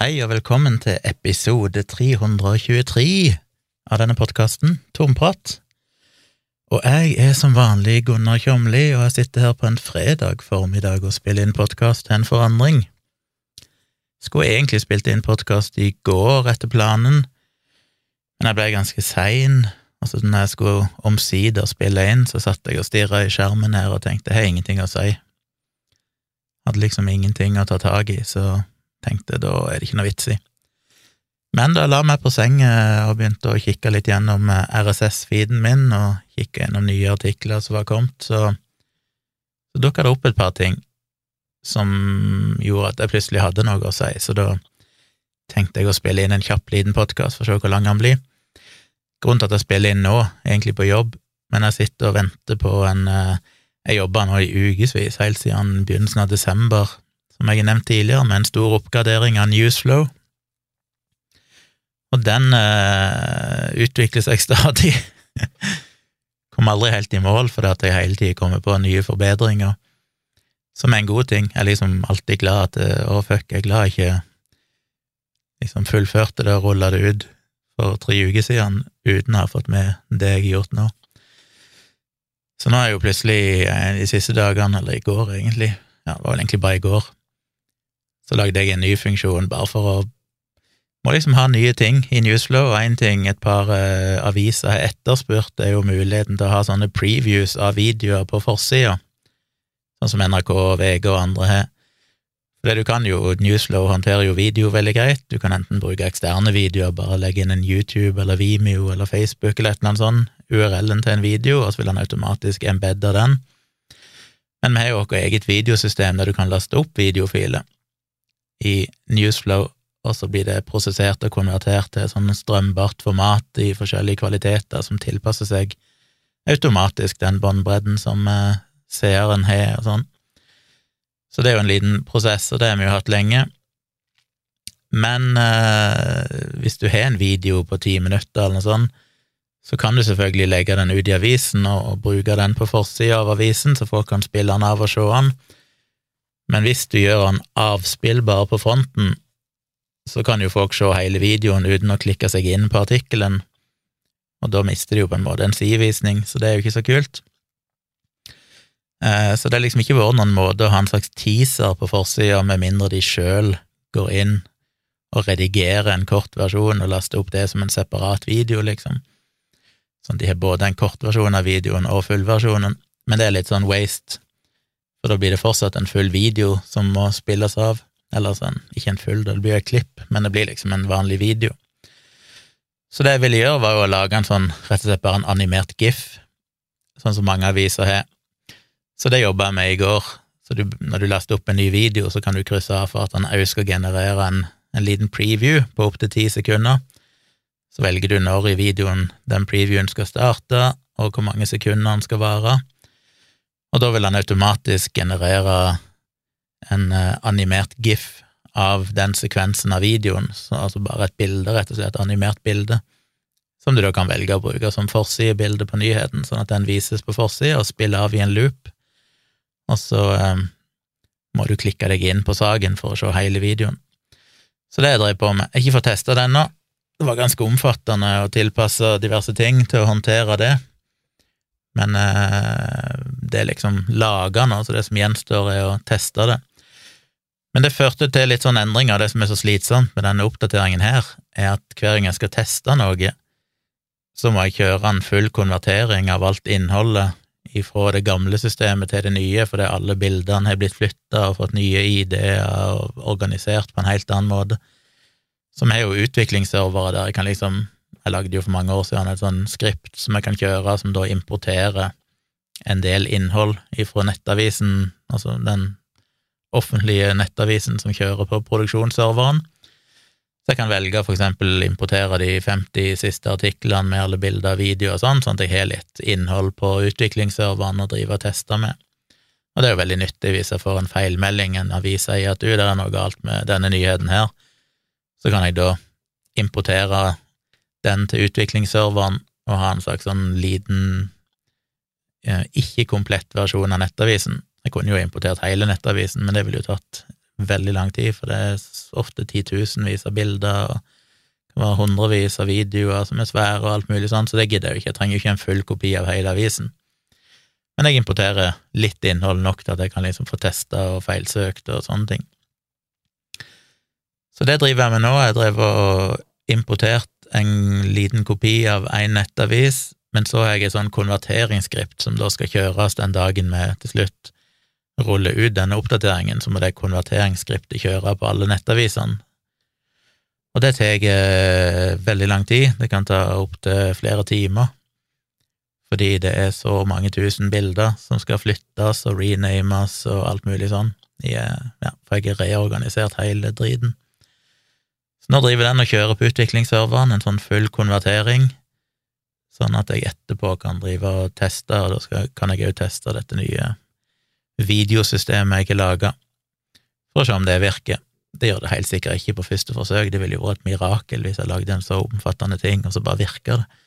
Hei og velkommen til episode 323 av denne podkasten, Tomprat. Og jeg er som vanlig Gunnar Kjomli, og jeg sitter her på en fredag formiddag og spiller inn podkast til en forandring. Skulle egentlig spilt inn podkast i går etter planen, men jeg ble ganske sein, og så når jeg skulle omsider spille inn, så satt jeg og stirra i skjermen her og tenkte har ingenting å si. Hadde liksom ingenting å ta tak i, så tenkte da er det ikke noe vits i. Men da la meg på senga og begynte å kikke litt gjennom eh, RSS-feeden min, og kikke gjennom nye artikler som var kommet, så, så dukka det opp et par ting som gjorde at jeg plutselig hadde noe å si, så da tenkte jeg å spille inn en kjapp, liten podkast for å se hvor lang han blir. Grunnen til at jeg spiller inn nå, egentlig på jobb, men jeg sitter og venter på en eh, Jeg jobba nå i ukevis, helt siden begynnelsen av desember, som jeg har nevnt tidligere, med en stor oppgradering av Newsflow. Og den uh, utvikler seg stadig. Kom aldri helt i mål, fordi at jeg hele tida kommer på nye forbedringer, som er en god ting. Jeg er liksom alltid glad at eh, Å, fuck, jeg er glad jeg ikke liksom fullførte det og rulla det ut for tre uker siden uten å ha fått med det jeg har gjort nå. Så nå er jeg jo plutselig, eh, de siste dagene, eller i går egentlig, ja, det var vel egentlig bare i går, så lagde jeg en ny funksjon bare for å må liksom ha nye ting i Newsflow, og én ting et par uh, aviser har etterspurt, er jo muligheten til å ha sånne previews av videoer på forsida, sånn som NRK, VG og andre har. For du kan jo, Newsflow håndterer jo video veldig greit, du kan enten bruke eksterne videoer, bare legge inn en YouTube eller Vimeo eller Facebook eller et eller annet sånt, URL-en til en video, og så vil han automatisk embedde den. Men vi har jo vårt eget videosystem der du kan laste opp videofiler i Newsflow, og så blir det prosessert og konvertert til sånn strømbart format i forskjellige kvaliteter som tilpasser seg automatisk den båndbredden som eh, seeren har, og sånn. Så det er jo en liten prosess, og det har vi jo hatt lenge. Men eh, hvis du har en video på ti minutter eller noe sånt, så kan du selvfølgelig legge den ut i avisen og, og bruke den på forsida av avisen, så folk kan spille den av og se den. Men hvis du gjør den avspillbar på fronten, så kan jo folk se hele videoen uten å klikke seg inn på artikkelen, og da mister de jo på en måte en sidevisning, så det er jo ikke så kult. Eh, så det er liksom ikke vært noen måte å ha en slags teaser på forsida, med mindre de sjøl går inn og redigerer en kort versjon og laster opp det som en separat video, liksom. Sånn at de har både en kort versjon av videoen og fullversjonen, men det er litt sånn waste for da blir det fortsatt en full video som må spilles av. Eller sånn, ikke en full, det blir et klipp, men det blir liksom en vanlig video. Så det jeg ville gjøre, var jo å lage en sånn, rett og slett bare en animert gif, sånn som mange aviser har. Så det jobba jeg med i går. Så du, når du laster opp en ny video, så kan du krysse av for at den òg skal generere en, en liten preview på opptil ti sekunder. Så velger du når i videoen den previewen skal starte, og hvor mange sekunder den skal vare og da vil han automatisk generere en uh, animert gif av den sekvensen av videoen, så, altså bare et bilde, rett og slett, et animert bilde, som du da kan velge å bruke som forsidebilde på nyheten, sånn at den vises på forsida og spiller av i en loop, og så eh, må du klikke deg inn på saken for å se hele videoen. Så det jeg drev på med. Jeg har ikke fått testa den ennå. Det var ganske omfattende å tilpasse diverse ting til å håndtere det, men uh, det er liksom laga nå, så det som gjenstår, er å teste det. Men det førte til litt sånn endringer. Det som er så slitsomt med denne oppdateringen her, er at hver gang jeg skal teste noe, så må jeg kjøre en full konvertering av alt innholdet ifra det gamle systemet til det nye, fordi alle bildene har blitt flytta og fått nye ID-er og organisert på en helt annen måte. Så vi har jo utviklingsservere der jeg kan liksom Jeg lagde jo for mange år siden et sånn skript som jeg kan kjøre, som da importerer en del innhold ifra nettavisen, altså den offentlige nettavisen som kjører på produksjonsserveren. Så jeg kan velge for eksempel importere de 50 siste artiklene med alle bilder videoer og sånn, sånn at jeg har litt innhold på utviklingsserveren å drive og teste med. Og det er jo veldig nyttig hvis jeg får en feilmelding, en avis sier at du, det er noe galt med denne nyheten her, så kan jeg da importere den til utviklingsserveren og ha en slags sånn liten ikke-komplett versjon av nettavisen. Jeg kunne jo importert hele nettavisen, men det ville jo tatt veldig lang tid, for det er ofte titusenvis av bilder, og det være hundrevis av videoer som er svære og alt mulig sånn, så det gidder jeg jo ikke, jeg trenger jo ikke en full kopi av hele avisen. Men jeg importerer litt innhold nok til at jeg kan liksom få testa og feilsøkt og sånne ting. Så det driver jeg med nå. Jeg drev og importert en liten kopi av en nettavis, men så har jeg et sånn konverteringsskript som da skal kjøres den dagen vi til slutt ruller ut denne oppdateringen, så må det konverteringsskriptet kjøre på alle nettavisene. Og det tar eh, veldig lang tid, det kan ta opptil flere timer, fordi det er så mange tusen bilder som skal flyttes og renames og alt mulig sånn, ja, for jeg har reorganisert hele driten. Nå driver den og kjører på utviklingsserveren, en sånn full konvertering, sånn at jeg etterpå kan drive og teste, og da skal, kan jeg òg teste dette nye videosystemet jeg har laga, for å se om det virker. Det gjør det helt sikkert ikke på første forsøk, det ville jo vært et mirakel hvis jeg lagde en så omfattende ting, og så bare virker det.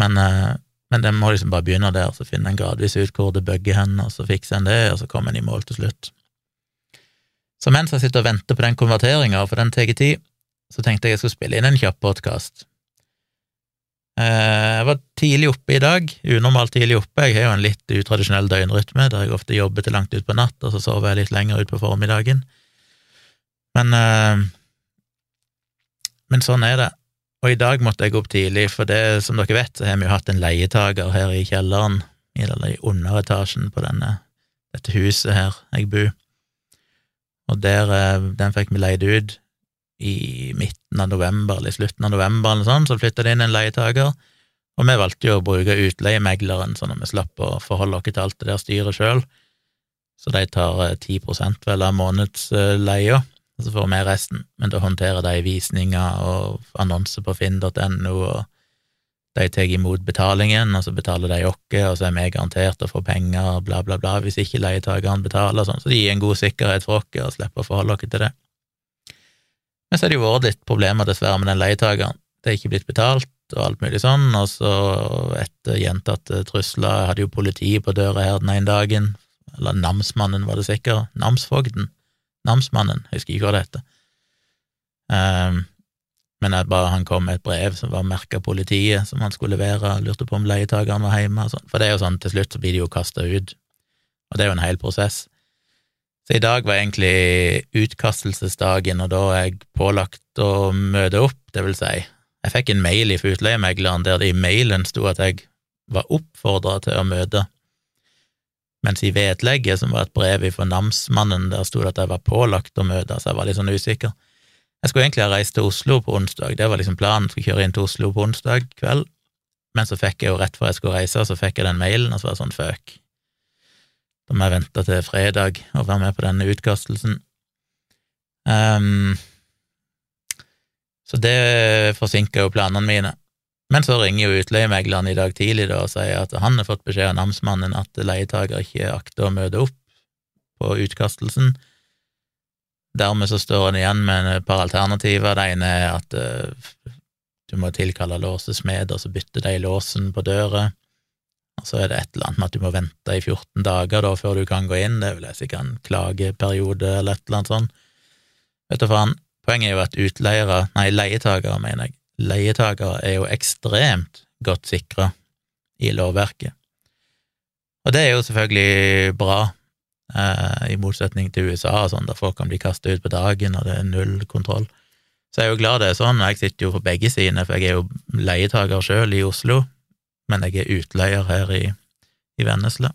Men, eh, men det må liksom bare begynne der, så finner en gradvis ut hvor det bugger hen, og så fikser en det, og så kommer en i mål til slutt. Så mens jeg sitter og venter på den konverteringa, for den tar tid, så tenkte jeg jeg skulle spille inn en kjapp podkast. Eh, jeg var tidlig oppe i dag, unormalt tidlig oppe. Jeg har jo en litt utradisjonell døgnrytme, der jeg ofte jobber til langt utpå natt, og så sover jeg litt lenger utpå formiddagen. Men, eh, men sånn er det. Og i dag måtte jeg gå opp tidlig, for det, som dere vet, så har vi jo hatt en leietager her i kjelleren, eller i underetasjen på denne, dette huset her jeg bor. Og der, eh, den fikk vi leid ut i midten av november, eller i slutten av november, eller sånn, så flytta det inn en leietager, og vi valgte jo å bruke utleiemegleren, sånn at vi slapp å forholde oss til alt det der styret sjøl. Så de tar 10 eh, vel av månedsleia, og så får vi resten. Men da håndterer de visninger og annonser på finn.no, og de tar imot betalingen, og så betaler de oss, og så er vi garantert å få penger, bla, bla, bla, hvis ikke leietakeren betaler, sånn. Så de gir en god sikkerhet for oss, og slipper å forholde oss til det. Men så har det jo vært litt problemer, dessverre, med den leietakeren. Det er ikke blitt betalt og alt mulig sånn, og så etter gjentatte trusler hadde jo politiet på døra her den ene dagen, eller namsmannen var det sikkert, namsfogden, namsmannen, jeg husker ikke hva det heter. Um, men bare, han kom med et brev som var merka politiet, som han skulle levere, lurte på om leietakeren var hjemme, og sånn. for det er jo sånn, til slutt så blir de jo kasta ut, og det er jo en hel prosess. Så i dag var egentlig utkastelsesdagen, og da er jeg pålagt å møte opp, det vil si, jeg fikk en mail fra utleiemegleren der det i mailen sto at jeg var oppfordra til å møte, mens i vedlegget, som var et brev fra namsmannen, der sto det at jeg var pålagt å møte, så jeg var litt sånn usikker. Jeg skulle egentlig ha reist til Oslo på onsdag, det var liksom planen, skulle kjøre inn til Oslo på onsdag kveld, men så fikk jeg jo rett før jeg skulle reise, så fikk jeg den mailen, og så var det sånn fuck, da må jeg vente til fredag og være med på denne utkastelsen. Um, så det forsinker jo planene mine. Men så ringer jo utleiemegleren i dag tidlig da og sier at han har fått beskjed av namsmannen at leietaker ikke akter å møte opp på utkastelsen. Dermed så står han igjen med et par alternativer. Det ene er at uh, du må tilkalle låsesmed, og så bytte de låsen på døra. Og så er det et eller annet med at du må vente i 14 dager da før du kan gå inn, det er vel sikkert en klageperiode eller et eller annet sånt. Vet du faen, poenget er jo at utleiere, nei, leietakere, mener jeg, leietakere er jo ekstremt godt sikra i lovverket. Og det er jo selvfølgelig bra, eh, i motsetning til USA og sånn, der folk kan bli kasta ut på dagen, og det er null kontroll. Så jeg er jo glad det er sånn, jeg sitter jo på begge sidene, for jeg er jo leietaker sjøl i Oslo, men jeg er utleier her i, i Vennesla.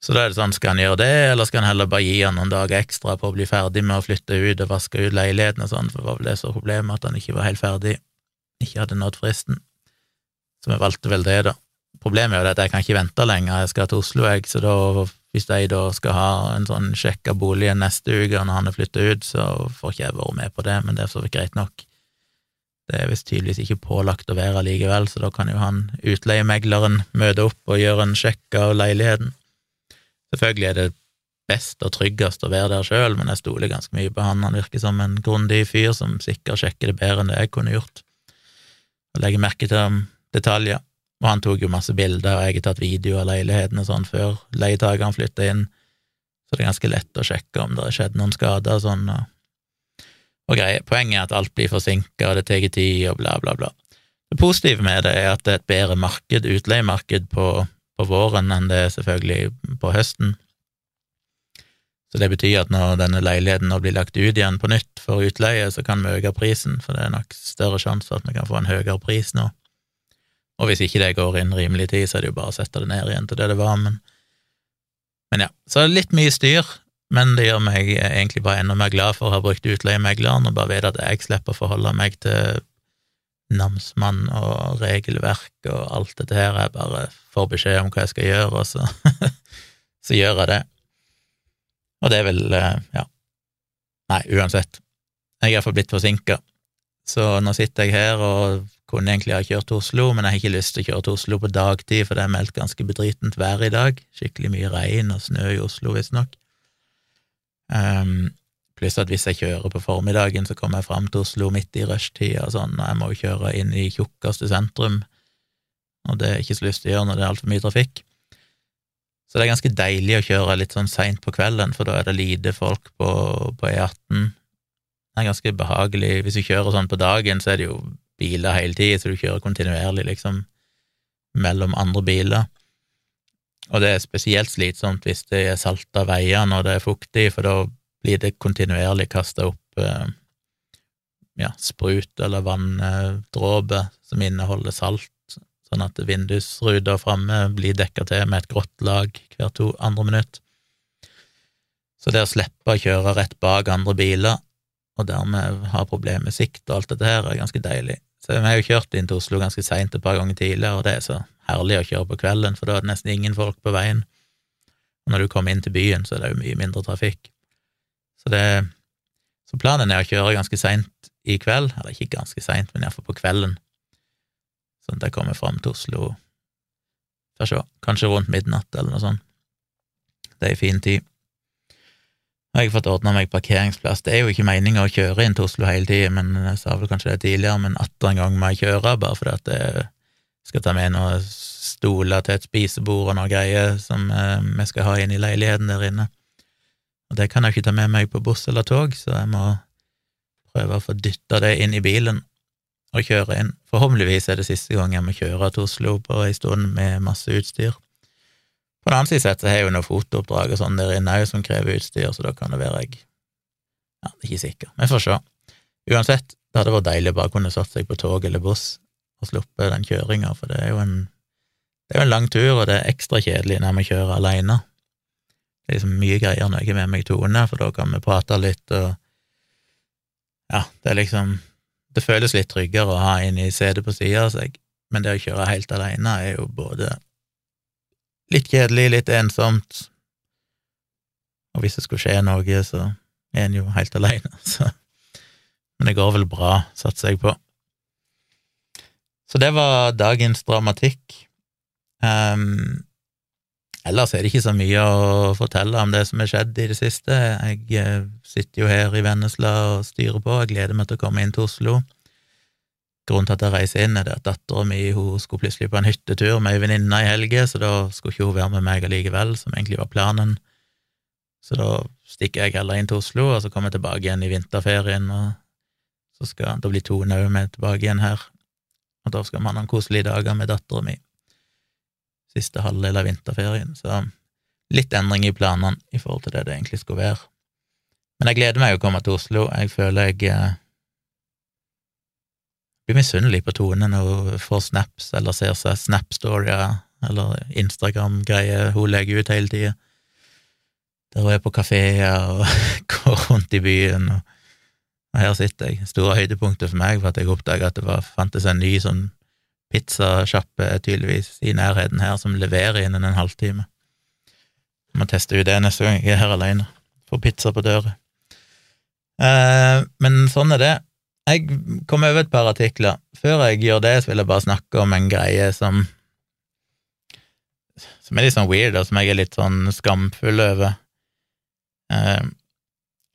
Så da er det sånn, skal han gjøre det, eller skal han heller bare gi han noen dager ekstra på å bli ferdig med å flytte ut og vaske ut leiligheten og sånn, for det var vel det som var problemet, at han ikke var helt ferdig, ikke hadde nådd fristen. Så vi valgte vel det, da. Problemet er jo at jeg kan ikke vente lenger, jeg skal til Oslo, jeg, så da, hvis de da skal ha en sånn sjekk av boligen neste uke når han har flytta ut, så får ikke jeg være med på det, men det er så greit nok. Det er visst tydeligvis ikke pålagt å være likevel, så da kan jo han utleiemegleren møte opp og gjøre en sjekk av leiligheten. Selvfølgelig er det best og tryggest å være der sjøl, men jeg stoler ganske mye på han. Han virker som en grundig fyr som sikkert sjekker det bedre enn det jeg kunne gjort, og legger merke til detaljer. Og han tok jo masse bilder, og jeg har tatt video av leilighetene sånn før leietakeren flytta inn, Så det er ganske lett å sjekke om det har skjedd noen skader og sånn. Og greier. Poenget er at alt blir forsinka, det tar tid, og bla, bla, bla. Det positive med det er at det er et bedre marked, utleiemarked, på, på våren enn det er selvfølgelig på høsten. Så det betyr at når denne leiligheten nå blir lagt ut igjen på nytt for utleie, så kan vi øke prisen, for det er nok større sjanse for at vi kan få en høyere pris nå. Og hvis ikke det går inn rimelig tid, så er det jo bare å sette det ned igjen til det det var, men Men ja, så litt mye styr, men det gjør meg egentlig bare enda mer glad for å ha brukt utleiemegleren og bare vite at jeg slipper å forholde meg til namsmann og regelverk og alt dette her. Jeg bare får beskjed om hva jeg skal gjøre, og så, så gjør jeg det. Og det er vel eh, Ja. Nei, uansett. Jeg er iallfall blitt forsinka, så nå sitter jeg her og kunne egentlig ha kjørt til Oslo, men jeg har ikke lyst til å kjøre til Oslo på dagtid, for det er meldt ganske bedritent vær i dag. Skikkelig mye regn og snø i Oslo, visstnok. Um, pluss at hvis jeg kjører på formiddagen, så kommer jeg fram til Oslo midt i rushtida og sånn, og jeg må jo kjøre inn i tjukkeste sentrum, og det er ikke så lyst til å gjøre når det er altfor mye trafikk. Så det er ganske deilig å kjøre litt sånn seint på kvelden, for da er det lite folk på, på E18. Det er ganske behagelig. Hvis du kjører sånn på dagen, så er det jo biler hele tida, så du kjører kontinuerlig, liksom, mellom andre biler. Og det er spesielt slitsomt hvis det er salta veier når det er fuktig, for da blir det kontinuerlig kasta opp eh, ja, sprut eller vanndråper som inneholder salt, sånn at vindusruta framme blir dekka til med et grått lag hvert to andre minutt. Så det å slippe å kjøre rett bak andre biler, og dermed ha problemer med sikt og alt dette her, er ganske deilig. Så vi har jo kjørt inn til Oslo ganske seint et par ganger tidligere, og det er så herlig å kjøre på kvelden, for da er det nesten ingen folk på veien. Og når du kommer inn til byen, så er det jo mye mindre trafikk. Så, det, så planen er å kjøre ganske seint i kveld, eller ikke ganske seint, men iallfall på kvelden, sånn at jeg kommer fram til Oslo Får se, kanskje rundt midnatt eller noe sånt. Det er ei fin tid. Jeg har fått ordna meg parkeringsplass. Det er jo ikke meninga å kjøre inn til Oslo hele tida, men jeg sa vel kanskje det tidligere, men atter en gang må jeg kjøre, bare fordi at jeg skal ta med noen stoler til et spisebord og noe greier som eh, vi skal ha inn i leiligheten der inne. Og det kan jeg ikke ta med meg på buss eller tog, så jeg må prøve å få dytta det inn i bilen og kjøre inn. Forhåpentligvis er det siste gang jeg må kjøre til Oslo på ei stund med masse utstyr. På den annen side har jeg jo noen fotooppdrag og sånn der inne òg som krever utstyr, så da kan det være jeg Ja, ikke sikker. Vi får se. Uansett, det hadde vært deilig å bare kunne satt seg på tog eller buss og sluppet den kjøringa, for det er jo en det er jo en lang tur, og det er ekstra kjedelig når vi kjører alene. Det er liksom mye greier når jeg er med meg Tone, for da kan vi prate litt, og ja, det er liksom Det føles litt tryggere å ha en i setet på sida av seg, men det å kjøre helt alene er jo både litt kjedelig, litt ensomt. Og hvis det skulle skje noe, så er en jo helt aleine, så Men det går vel bra, satser jeg på. Så det var dagens dramatikk. Um, ellers er det ikke så mye å fortelle om det som har skjedd i det siste. Jeg eh, sitter jo her i Vennesla og styrer på, jeg gleder meg til å komme inn til Oslo. Grunnen til at jeg reiser inn, er det at dattera mi skulle plutselig på en hyttetur med ei venninne i helga, så da skulle ikke hun være med meg allikevel, som egentlig var planen. Så da stikker jeg heller inn til Oslo, og så kommer jeg tilbake igjen i vinterferien, og så skal da bli Tone òg med tilbake igjen her. Og da skal man ha noen koselige dager med dattera mi. Siste halvdel av vinterferien, så litt endring i planene i forhold til det det egentlig skulle være. Men jeg gleder meg å komme til Oslo. Jeg føler jeg eh, blir misunnelig på Tone når hun får snaps eller ser seg Snap-storier eller Instagram-greier hun legger ut hele tida, der hun er på kafeer og går rundt i byen, og, og her sitter jeg. Store høydepunktet for meg var at jeg oppdaga at det var, fantes en ny sånn pizzasjappe tydeligvis i nærheten her som leverer innen en halvtime. Må teste ut det neste gang jeg er her alene. Få pizza på døra. Eh, men sånn er det. Jeg kom over et par artikler. Før jeg gjør det, så vil jeg bare snakke om en greie som som er litt sånn weird, og som jeg er litt sånn skamfull over. Eh,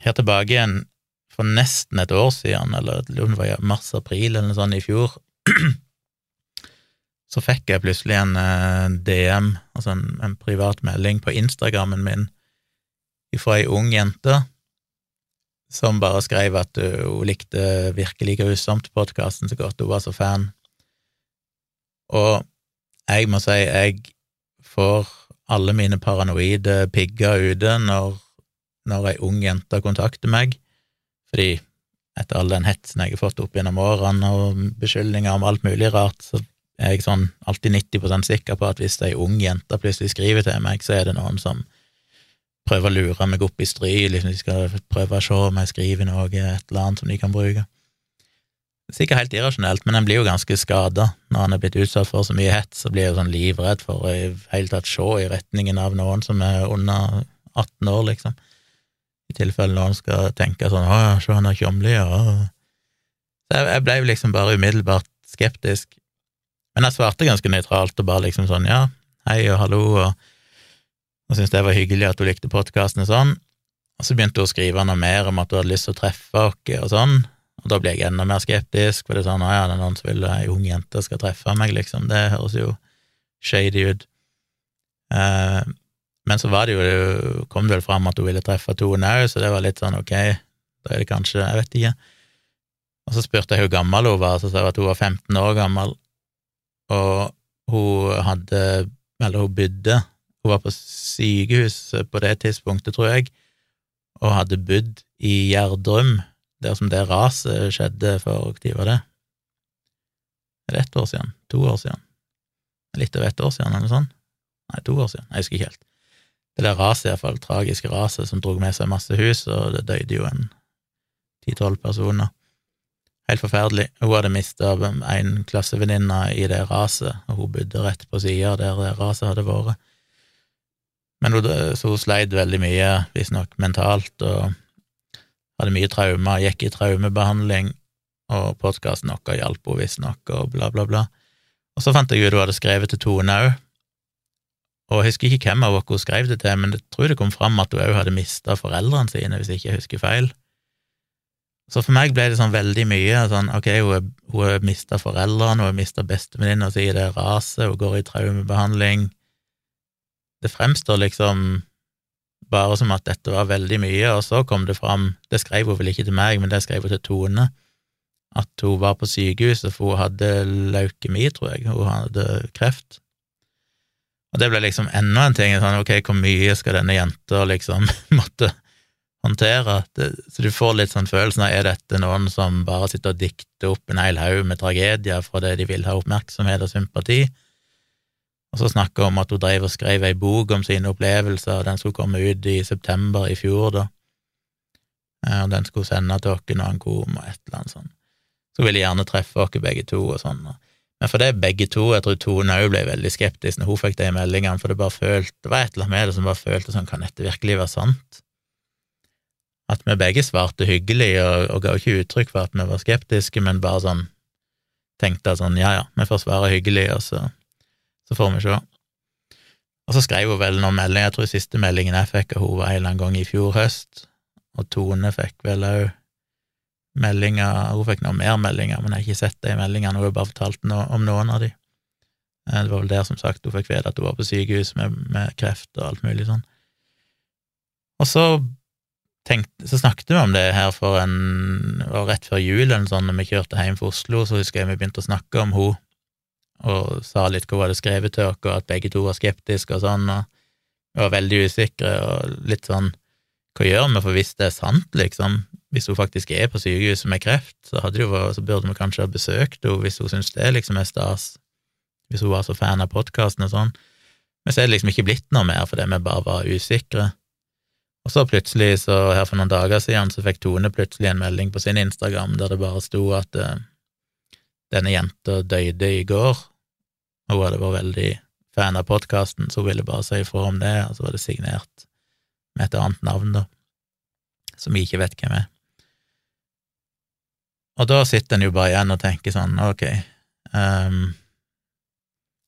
her tilbake igjen for nesten et år siden, eller mars-april eller noe sånt i fjor, så fikk jeg plutselig en eh, DM, altså en, en privat melding, på Instagrammen min fra ei ung jente som bare skrev at hun likte Virkelig grusomt-podkasten så godt, hun var så fan. Og jeg må si jeg får alle mine paranoide pigger ute når, når ei ung jente kontakter meg, fordi etter all den hetsen jeg har fått opp gjennom årene og beskyldninger om alt mulig rart, så er jeg sånn alltid 90% sikker på at hvis ei ung jente plutselig skriver til meg, så er det noen som prøver å lure meg opp i stry, liksom de skal prøve å se om jeg skriver noe, et eller annet som de kan bruke. Sikkert helt irrasjonelt, men en blir jo ganske skada når en er blitt utsatt for så mye hets, så blir jeg sånn livredd for å i hele tatt se i retningen av noen som er under 18 år, liksom. I tilfelle noen skal tenke sånn 'Å, se han er tjomli', ja. Jeg, jeg ble liksom bare umiddelbart skeptisk. Men jeg svarte ganske nøytralt og bare liksom sånn 'ja, hei og hallo', og, og syntes det var hyggelig at hun likte podkasten og sånn. Og så begynte hun å skrive noe mer om at hun hadde lyst til å treffe oss og sånn. Og da ble jeg enda mer skeptisk, for det er sånn, ja, det er noen som vil ei ung jente skal treffe meg, liksom, det høres jo shady ut. Eh, men så var det jo, kom det vel fram at hun ville treffe Tone òg, så det var litt sånn ok, da er det kanskje, jeg vet ikke. Og så spurte jeg hvor gammel hun var, så sa hun at hun var 15 år gammel, og hun hadde, eller hun bodde, hun var på sykehus på det tidspunktet, tror jeg, og hadde bodd i Gjerdrum der som det raset skjedde for Når var det? Er det ett år siden? To år siden? Litt over ett år siden, eller noe sånt? Nei, to år siden. Jeg husker ikke helt. Det der raset, iallfall, tragiske raset som drog med seg masse hus, og det døde jo en ti-tolv personer. Helt forferdelig. Hun hadde mista en klassevenninne i det raset, og hun bodde rett på sida der det raset hadde vært. Men hun, så hun sleit veldig mye, visstnok mentalt, og hadde mye traumer, gikk i traumebehandling, og podkasten vår hjalp henne visstnok, og bla, bla, bla. Og så fant jeg ut hun hadde skrevet til Tone òg, og jeg husker ikke hvem av oss hun skrev det til, men jeg tror det kom fram at hun òg hadde mista foreldrene sine, hvis jeg ikke husker feil. Så for meg ble det sånn veldig mye sånn ok, hun har mista foreldrene, hun har mista bestevenninna si i det raset, hun går i traumebehandling. Det fremstår liksom bare som at dette var veldig mye, og så kom det fram, det skrev hun vel ikke til meg, men det skrev hun til Tone, at hun var på sykehuset for hun hadde leukemi, tror jeg, hun hadde kreft. Og det ble liksom enda en ting, sånn ok, hvor mye skal denne jenta liksom måtte håndtere? Det, så du får litt sånn følelsen av er dette noen som bare sitter og dikter opp en hel haug med tragedier fra det de vil ha oppmerksomhet og sympati? og så snakker hun om at hun drev og skrev ei bok om sine opplevelser, og den skulle komme ut i september i fjor, da. Eh, og den skulle sende til oss når han kom, og et eller annet sånt. Så ville jeg gjerne treffe oss begge to og sånn. Men for det begge to, jeg tror Tone òg ble veldig skeptisk når hun fikk de meldingene, for det bare følte, det var et eller annet med det som bare følte sånn, kan dette virkelig være sant? At vi begge svarte hyggelig og, og ga ikke uttrykk for at vi var skeptiske, men bare sånn tenkte sånn, ja ja, vi får svare hyggelig, og så så får vi se. Og så skrev hun vel noen meldinger, jeg tror siste meldingen jeg fikk av henne var en eller annen gang i fjor høst, og Tone fikk vel òg meldinger, hun fikk noen mer meldinger, men jeg har ikke sett de meldingene, hun har bare fortalt noe om noen av de. Eh, det var vel der, som sagt, hun fikk vite at hun var på sykehus med, med, kreft og alt mulig sånn. Og så tenkte, så snakket vi om det her for en, rett før jul, eller sånn, når vi kjørte hjem fra Oslo, så husker jeg vi begynte å snakke om hun og sa litt hva hun hadde skrevet til oss, og at begge to var skeptiske og sånn, og vi var veldig usikre og litt sånn Hva gjør vi, for hvis det er sant, liksom, hvis hun faktisk er på sykehuset med kreft, så, jo, så burde vi kanskje ha besøkt henne hvis hun syns det liksom er stas, hvis hun var så fan av podkasten og sånn. Men så er det liksom ikke blitt noe mer fordi vi bare var usikre. Og så plutselig, så her for noen dager siden, så fikk Tone plutselig en melding på sin Instagram der det bare sto at uh, denne jenta døde i går, og hun hadde vært veldig fan av podkasten, så hun ville bare si ifra om det, og så var det signert med et annet navn, da, som jeg ikke vet hvem er. Og da sitter en jo bare igjen og tenker sånn, ok, um,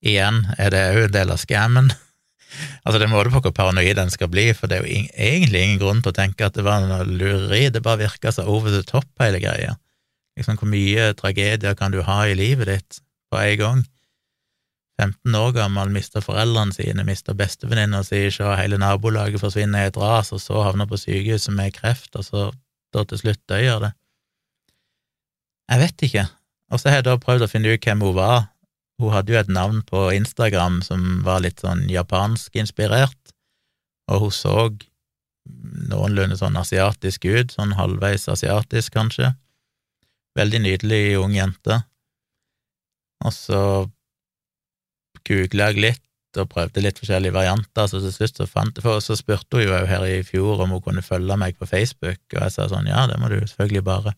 igjen, er det òg en del av scammen? altså, det er en måte på hvor paranoid en skal bli, for det er jo egentlig ingen grunn til å tenke at det var noe lureri, det bare virka så over the top, hele greia. Liksom, hvor mye tragedier kan du ha i livet ditt på en gang? 15 år gammel, mista foreldrene sine, mista bestevenninna si, se hele nabolaget forsvinne i et ras, og så havna på sykehuset med kreft, og så da til slutt dør det. Jeg vet ikke. Og så har jeg da prøvd å finne ut hvem hun var. Hun hadde jo et navn på Instagram som var litt sånn japansk inspirert, og hun så noenlunde sånn asiatisk ut, sånn halvveis asiatisk, kanskje. Veldig nydelig ung jente. Og så googla jeg litt og prøvde litt forskjellige varianter, så til slutt så fant for, så spurte hun jo her i fjor om hun kunne følge meg på Facebook, og jeg sa sånn ja, det må du selvfølgelig bare.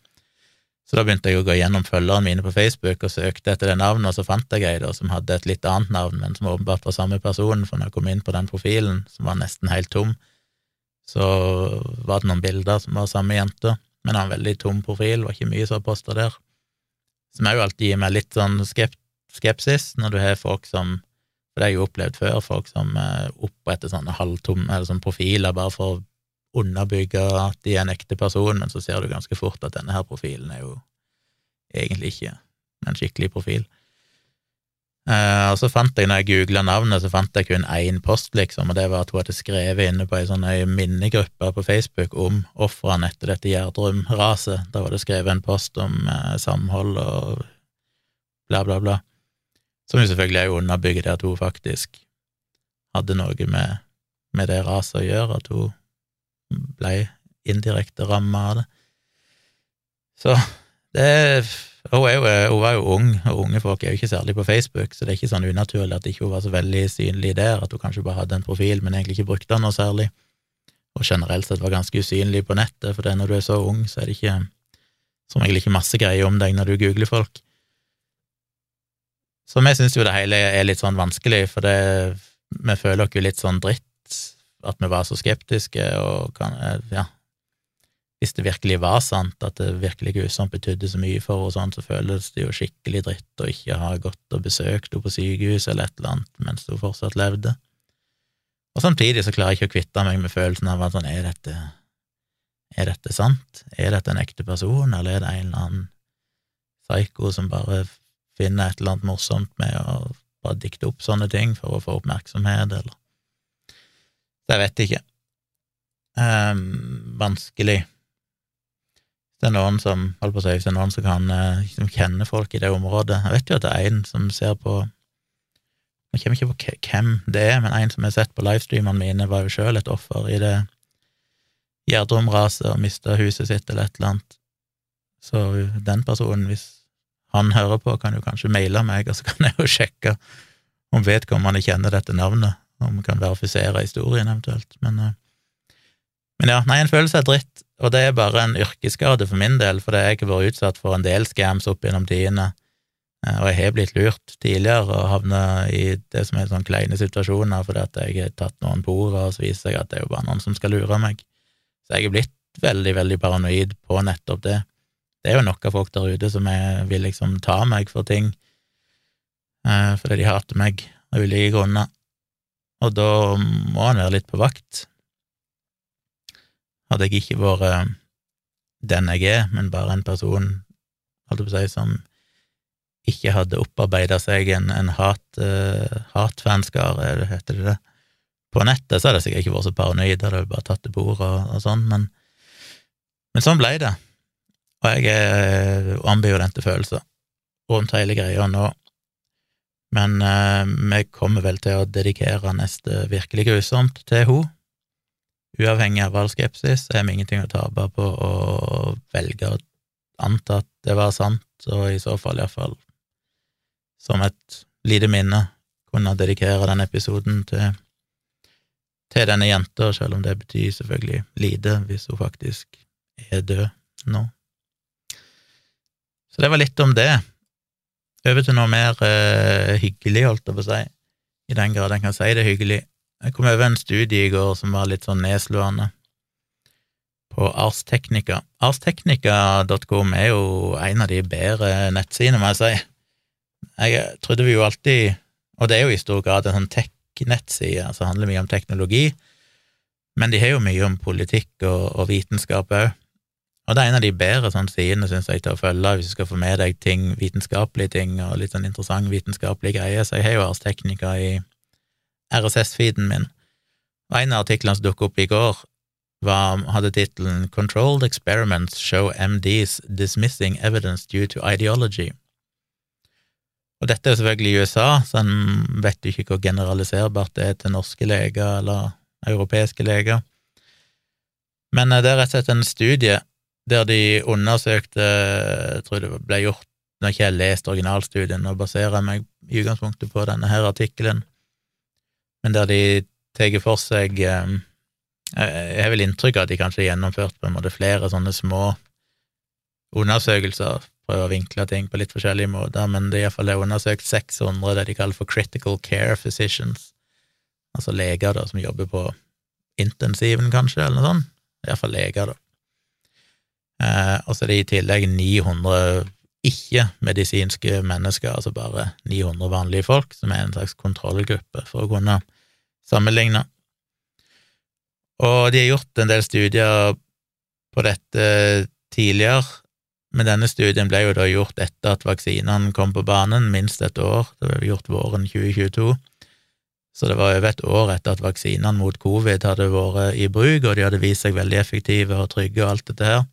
Så da begynte jeg å gå gjennom følgerne mine på Facebook og søkte etter det navnet, og så fant jeg ei som hadde et litt annet navn, men som åpenbart var samme person, for når jeg kom inn på den profilen, som var nesten helt tom, så var det noen bilder som var samme jente, men han veldig tom profil, var ikke mye som var posta der, som òg alltid gir meg litt sånn skepsis når du har folk som For det har jeg jo opplevd før, folk som eh, oppretter sånne halvtomme eller sånne profiler bare for å underbygge at de er en ekte person, men så ser du ganske fort at denne her profilen er jo egentlig ikke en skikkelig profil. Uh, og så fant jeg, når jeg googla navnet, så fant jeg kun én post, liksom, og det var at hun hadde skrevet inne på ei sånn minnegruppe på Facebook om ofrene etter dette Gjerdrum-raset. Da var det skrevet en post om uh, samhold og bla, bla, bla. Som jo selvfølgelig er underbygger det at hun faktisk hadde noe med, med det raset å gjøre, at hun ble indirekte ramma av det. Så det hun, jo, hun, var jo ung, og unge folk er jo ikke særlig på Facebook, så det er ikke sånn unaturlig at ikke hun var så veldig synlig der, at hun kanskje bare hadde en profil, men egentlig ikke brukte den noe særlig, og generelt sett var ganske usynlig på nettet, for det når du er så ung, så er det ikke som egentlig ikke masse greier om deg når du googler folk. Så vi syns jo det hele er litt sånn vanskelig, for det, vi føler oss jo litt sånn dritt at vi var så skeptiske, og kan, ja Hvis det virkelig var sant, at det virkelig grusomt betydde så mye for henne, sånn, så føles det jo skikkelig dritt å ikke ha gått og besøkt henne på sykehus eller et eller annet mens hun fortsatt levde. Og samtidig så klarer jeg ikke å kvitte meg med følelsen av at sånn, er dette er dette sant? Er dette en ekte person, eller er det en eller annen psyko som bare finner et eller annet morsomt med å bare dikte opp sånne ting for å få oppmerksomhet, eller Så jeg vet ikke. Um, vanskelig. Det er noen som holdt på å si, det er noen som kan eh, som kjenner folk i det området Jeg vet jo at det er en som ser på Jeg kommer ikke på hvem det er, men en som har sett på livestreamene mine, var jo sjøl et offer i det Gjerdrum-raset og mista huset sitt eller et eller annet. Så den personen, hvis han hører på, kan jo kanskje maile meg, og så kan jeg jo sjekke om vedkommende kjenner dette navnet, om vi kan verifisere historien eventuelt. Men, eh, men ja, nei, en følelse er dritt, og det er bare en yrkesskade for min del, for jeg har vært utsatt for en del scams opp gjennom tidene, eh, og jeg har blitt lurt tidligere og havna i det som er sånne kleine situasjoner fordi at jeg har tatt noen på ordet, og så viser jeg at det er jo bare noen som skal lure meg. Så jeg er blitt veldig, veldig paranoid på nettopp det. Det er jo nok av folk der ute som er, vil liksom ta meg for ting, eh, fordi de hater meg av ulike grunner, og da må han være litt på vakt. Hadde jeg ikke vært eh, den jeg er, men bare en person, holdt på å si, som ikke hadde opparbeida seg en, en hat, uh, hatfanskare, heter det det, på nettet, så hadde jeg sikkert ikke vært så paranoid, hadde jeg bare tatt det på ordet og, og sånn, men, men sånn ble det. Og jeg er eh, ambivalente følelser rundt hele greia nå. Men eh, vi kommer vel til å dedikere neste virkelig grusomt til henne. Uavhengig av all skepsis har vi ingenting å tape på å velge å anta at det var sant, og i så fall iallfall som et lite minne kunne dedikere den episoden til, til denne jenta, selv om det betyr selvfølgelig lite hvis hun faktisk er død nå. Så det var litt om det. Over til noe mer uh, hyggelig, holdt jeg på å si, i den grad en kan si det hyggelig. Jeg kom over en studie i går som var litt sånn nedslående, på Ars Technica. Arstechnica.com er jo en av de bedre nettsidene, må jeg si. Jeg trodde vi jo alltid, og det er jo i stor grad en sånn tech-nettside, altså handler mye om teknologi, men de har jo mye om politikk og, og vitenskap òg. Og det er en av de bedre sånn sidene, syns jeg, til å følge hvis du skal få med deg ting, vitenskapelige ting og litt sånn interessant vitenskapelig greie. Så jeg har jo Ars Technica i RSS-feeden min. Og en av artiklene som dukket opp i går, var, hadde tittelen Controlled experiments show MDs dismissing evidence due to ideology. Og dette er selvfølgelig i USA, så en vet jo ikke hvor generaliserbart det er til norske leger eller europeiske leger. Men eh, det er rett og slett en studie der de undersøkte Jeg tror det ble gjort Nå har ikke jeg lest originalstudien, og baserer meg i utgangspunktet på denne her artikkelen, men der de tar for seg eh, Jeg har vel inntrykk av at de kanskje har gjennomført på en måte flere sånne små undersøkelser, prøver å vinkle ting på litt forskjellige måter, men de iallfall har undersøkt 600 det de kaller for critical care physicians, altså leger da, som jobber på intensiven, kanskje, eller noe sånt, iallfall leger, da. Eh, og så er det i tillegg 900 ikke-medisinske mennesker, altså bare 900 vanlige folk, som er en slags kontrollgruppe for å kunne sammenligne. Og de har gjort en del studier på dette tidligere, men denne studien ble jo da gjort etter at vaksinene kom på banen, minst et år, det ble gjort våren 2022. Så det var over et år etter at vaksinene mot covid hadde vært i bruk, og de hadde vist seg veldig effektive og trygge og alt dette her.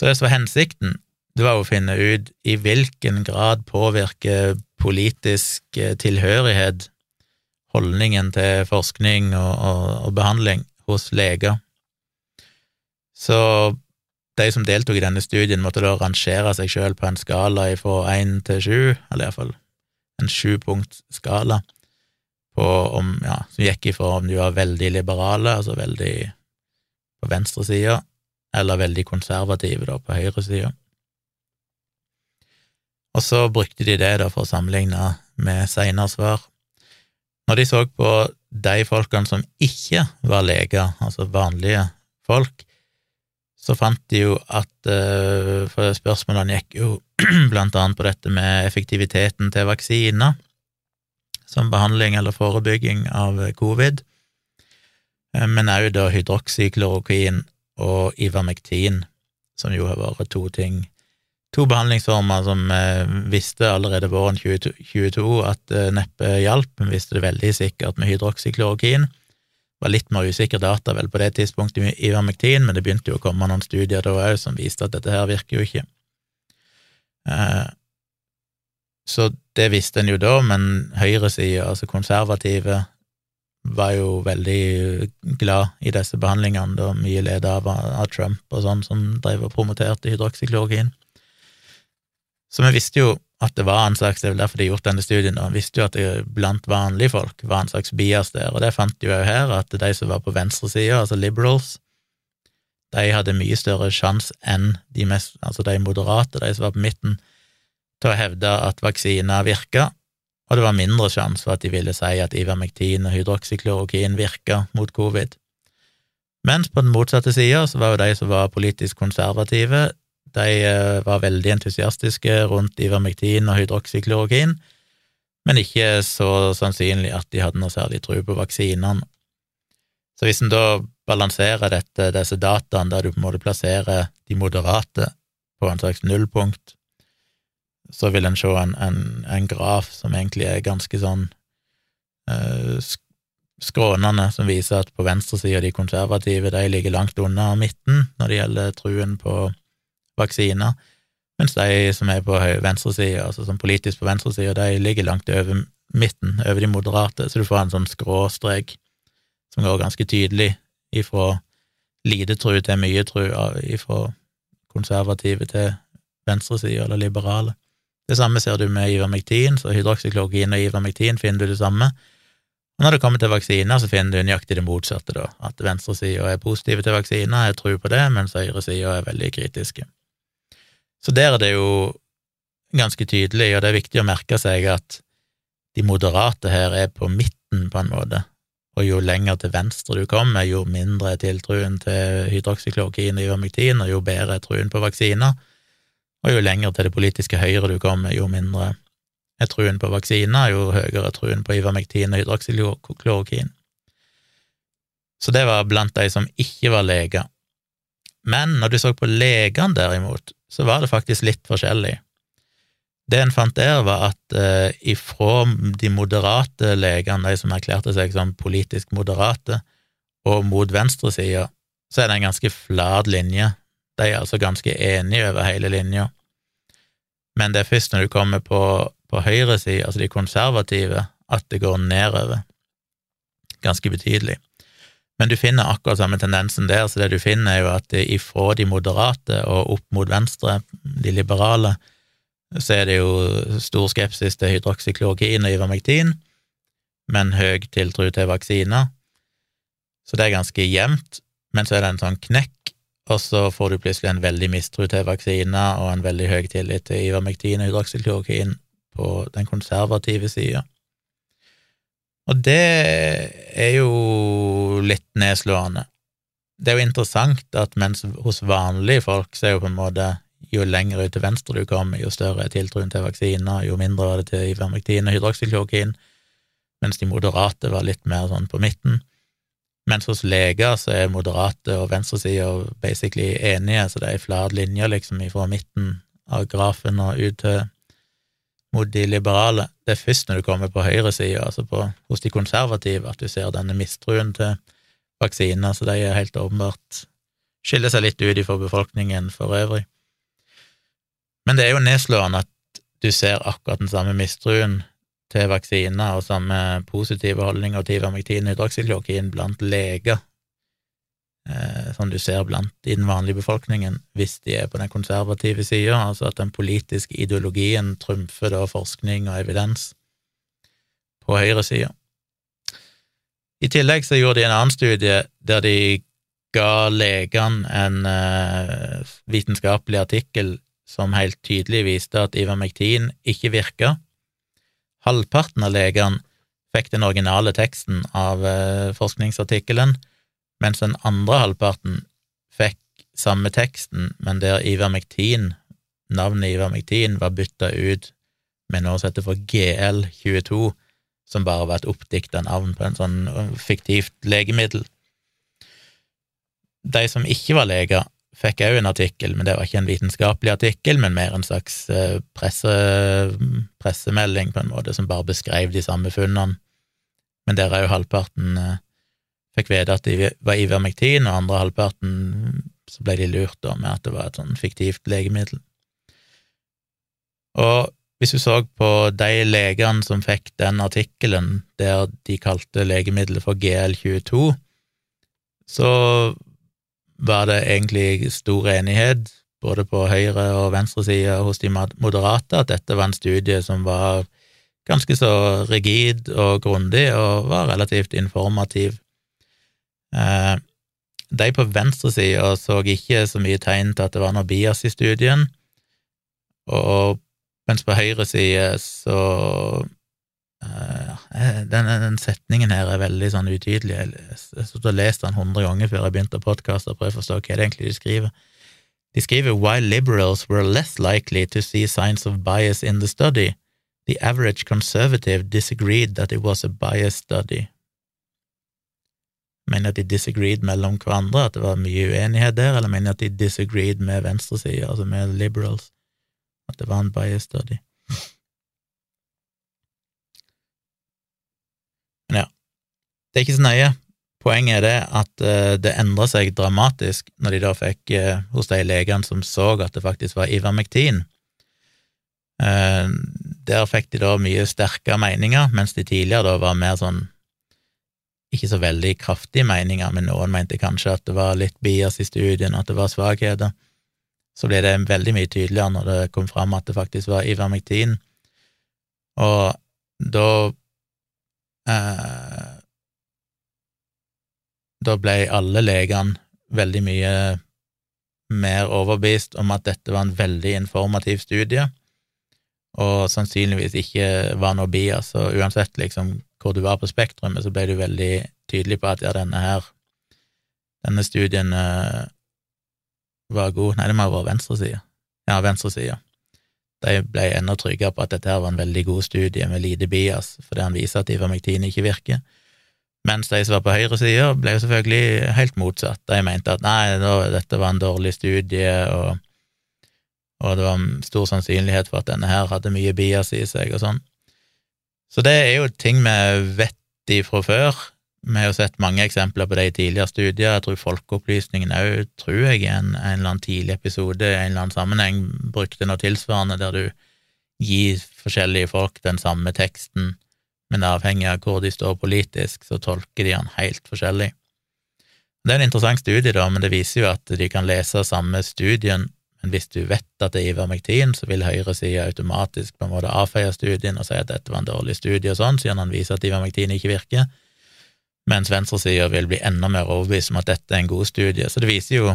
Så det som var hensikten, det var å finne ut i hvilken grad påvirker politisk eh, tilhørighet holdningen til forskning og, og, og behandling hos leger. Så de som deltok i denne studien, måtte da rangere seg sjøl på en skala fra én til sju, eller iallfall en sjupunktsskala, ja, som gikk ifra om du var veldig liberale, altså veldig på venstre side, eller veldig konservative, da, på høyresida. Og så brukte de det da for å sammenligne med seinere svar. Når de så på de folkene som ikke var leger, altså vanlige folk, så fant de jo at uh, For spørsmålene gikk jo blant annet på dette med effektiviteten til vaksiner som behandling eller forebygging av covid, eh, men òg da hydroksyklorokin og Ivermectin, som jo har vært to ting To behandlingsformer som eh, visste allerede våren 2022 at eh, neppe hjalp. Vi visste det veldig sikkert med hydroksyklorokin. Det var litt mer usikker data vel på det tidspunktet i Ivermectin, men det begynte jo å komme noen studier da òg som viste at dette her virker jo ikke. Eh, så det visste en jo da, men høyresida, altså konservative, var jo veldig glad i disse behandlingene, da mye ledet av, av, Trump og sånn, som drev og promoterte hydroksyklorokin. Så vi visste jo at det var en slags, det er vel derfor de har gjort denne studien, og vi visste jo at det blant vanlige folk var en slags bias der, og det fant de jo her, at de som var på venstresida, altså liberals, de hadde mye større sjanse enn de mest, altså de moderate, de som var på midten, til å hevde at vaksiner virka, og det var mindre sjanse for at de ville si at ivermektin og hydroksyklorokin virka mot covid. Mens på den motsatte sida var jo de som var politisk konservative, de eh, var veldig entusiastiske rundt ivermektin og hydroksyklorokin, men ikke så sannsynlig at de hadde noe særlig tro på vaksinene. Så hvis en da balanserer dette, disse dataene, der du på en måte plasserer de moderate på en slags nullpunkt, så vil en se en, en, en, graf som egentlig er ganske sånn eh, skrånende, som viser at på venstresida de konservative de ligger langt unna midten når det gjelder truen på vaksiner, mens de som er på venstresida, altså som politisk på venstresida, de ligger langt over midten, over de moderate, så du får en sånn skråstrek som går ganske tydelig ifra lite tru til mye tru, ifra konservative til venstresida eller liberale. Det samme ser du med ivermektin, så hydroksyklorokin og ivermektin finner du det samme. Og når det kommer til vaksiner, så finner du nøyaktig det motsatte, da, at venstresida er positive til vaksiner, jeg tror på det, mens høyresida er veldig kritiske. Så der er det jo ganske tydelig, og det er viktig å merke seg at de moderate her er på midten, på en måte, og jo lenger til venstre du kommer, jo mindre er tiltruen til hydroksyklorokin og ivermektin, og jo bedre er truen på vaksiner og jo lenger til det politiske høyre du kommer, jo mindre er truen på vaksiner, jo høyere er truen på ivermektin og hydroksyklorokin. Så det var blant de som ikke var leger. Men når du så på legene, derimot, så var det faktisk litt forskjellig. Det en fant der, var at eh, ifra de moderate legene, de som erklærte seg som politisk moderate, og mot venstresida, så er det en ganske flat linje. De er altså ganske enige over hele linja. Men det er først når du kommer på, på høyresida, altså de konservative, at det går nedover. Ganske betydelig. Men du finner akkurat samme tendensen der, så det du finner, er jo at ifra de moderate og opp mot venstre, de liberale, så er det jo stor skepsis til hydroksyklorokin og ivermektin, men høy tiltro til vaksiner. Så det er ganske jevnt, men så er det en sånn knekk, og så får du plutselig en veldig mistro til vaksiner og en veldig høy tillit til ivermektin og hydroksyklorokin på den konservative sida. Og det er jo litt nedslående. Det er jo interessant at mens hos vanlige folk så er jo på en måte jo lenger ut til venstre du kommer, jo større er tiltroen til vaksiner, jo mindre var det til ivermektin og hydroksyklorokin, mens de moderate var litt mer sånn på midten. Mens hos leger så er moderate og venstresida basically enige, så det er ei flat linje liksom fra midten av grafen og ut til mot de liberale. Det er først når du kommer på høyresida, altså på, hos de konservative, at du ser denne mistruen til vaksiner, så de er helt åpenbart skiller seg litt ut ifra befolkningen for øvrig. Men det er jo nedslående at du ser akkurat den samme mistruen til vaksiner og samme positive holdninger til ivermektin og hydroksyklorokin blant leger Eh, som du ser blant i den vanlige befolkningen, hvis de er på den konservative sida, altså at den politiske ideologien trumfer da forskning og evidens på høyresida. I tillegg så gjorde de en annen studie der de ga legene en uh, vitenskapelig artikkel som helt tydelig viste at ivermektin ikke virka. Halvparten av legene fikk den originale teksten av uh, forskningsartikkelen, mens den andre halvparten fikk samme teksten, men der Ivermektin, navnet Ivermektin, var bytta ut med noe som heter for GL22, som bare var et oppdikta navn på en sånn øh, fiktivt legemiddel. De som ikke var leger, fikk òg en artikkel, men det var ikke en vitenskapelig artikkel, men mer en slags øh, presse, pressemelding, på en måte, som bare beskrev de samme funnene. Men der er jo halvparten øh, fikk vite at de var ivermektin, og andre halvparten så ble de lurt da med at det var et sånn fiktivt legemiddel. Og hvis du så på de legene som fikk den artikkelen der de kalte legemiddelet for GL22, så var det egentlig stor enighet, både på høyre- og venstresida hos de moderate, at dette var en studie som var ganske så rigid og grundig, og var relativt informativ. Eh, de på venstresida så ikke så mye tegn til at det var noe bias i studien, og mens på høyre side så uh, den, den, setningen her er veldig sånn utydelig. Jeg har lest den hundre ganger før jeg begynte å podkaste og prøve å forstå hva det egentlig de skriver. De skriver «While liberals were less likely to see signs of bias in the study, the average conservative disagreed that it was a bias study» mener at de disagreed mellom hverandre, at det var mye uenighet der, eller mener at de disagreed med venstresida, altså med liberals, at det var en bias study. Men ja, det er ikke så nøye. Poenget er det at uh, det endra seg dramatisk når de da fikk uh, hos de legene som så at det faktisk var ivermektin. Uh, der fikk de da mye sterkere meninger, mens de tidligere da var mer sånn ikke så veldig kraftige meninger, men noen mente kanskje at det var litt bias i studien, at det var svakheter. Så ble det veldig mye tydeligere når det kom fram at det faktisk var ivermektin, og da eh, Da ble alle legene veldig mye mer overbevist om at dette var en veldig informativ studie, og sannsynligvis ikke var noe bias, og uansett liksom hvor du var på spektrumet, så ble du veldig tydelig på at ja, denne her, denne studien uh, var god. Nei, det må ha vært venstresida. Ja, venstresida. De ble enda tryggere på at dette her var en veldig god studie med lite bias, fordi han viser at ivermektin ikke virker. Mens de som var på høyresida, ble jo selvfølgelig helt motsatt. De mente at nei, dette var en dårlig studie, og, og, det var stor sannsynlighet for at denne her hadde mye bias i seg, og sånn. Så det er jo ting vi vet ifra før. Vi har jo sett mange eksempler på det i tidligere studier. Jeg tror Folkeopplysningen òg, tror jeg, i en, en, eller annen tidlig episode i en eller annen sammenheng brukte noe tilsvarende der du gir forskjellige folk den samme teksten men avhengig av hvor de står politisk, så tolker de han helt forskjellig. Det er en interessant studie, da, men det viser jo at de kan lese samme studien, men hvis du vet at det er ivermektin, så vil høyresida automatisk på en måte avfeie studien og si at dette var en dårlig studie og sånn, siden han viser at ivermektin ikke virker, mens venstresida vil bli enda mer overbevist om at dette er en god studie. Så det viser jo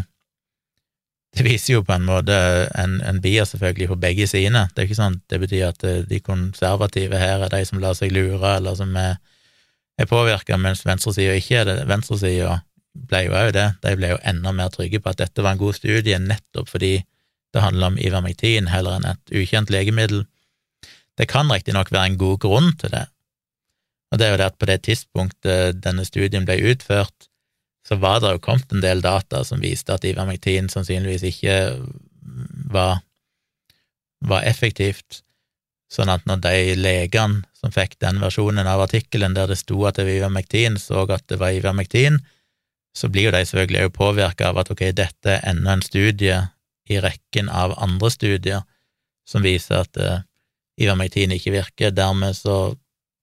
det viser jo på en måte en, en bier selvfølgelig på begge sider. Det er ikke sånn, det betyr at eh, de konservative her er de som lar seg lure, eller som er, er påvirka, mens venstresida ikke er det. Venstresida ble jo òg det. De ble jo enda mer trygge på at dette var en god studie, nettopp fordi det handler om ivermektin heller enn et ukjent legemiddel. Det kan riktignok være en god grunn til det, og det er jo det at på det tidspunktet denne studien ble utført, så var det jo kommet en del data som viste at ivermektin sannsynligvis ikke var, var effektivt, sånn at når de legene som fikk den versjonen av artikkelen der det sto at det var ivermektin, så at det var ivermektin, så blir jo de selvfølgelig òg påvirka av at ok, dette er enda en studie i rekken av andre studier som viser at uh, ivermektin ikke virker, dermed så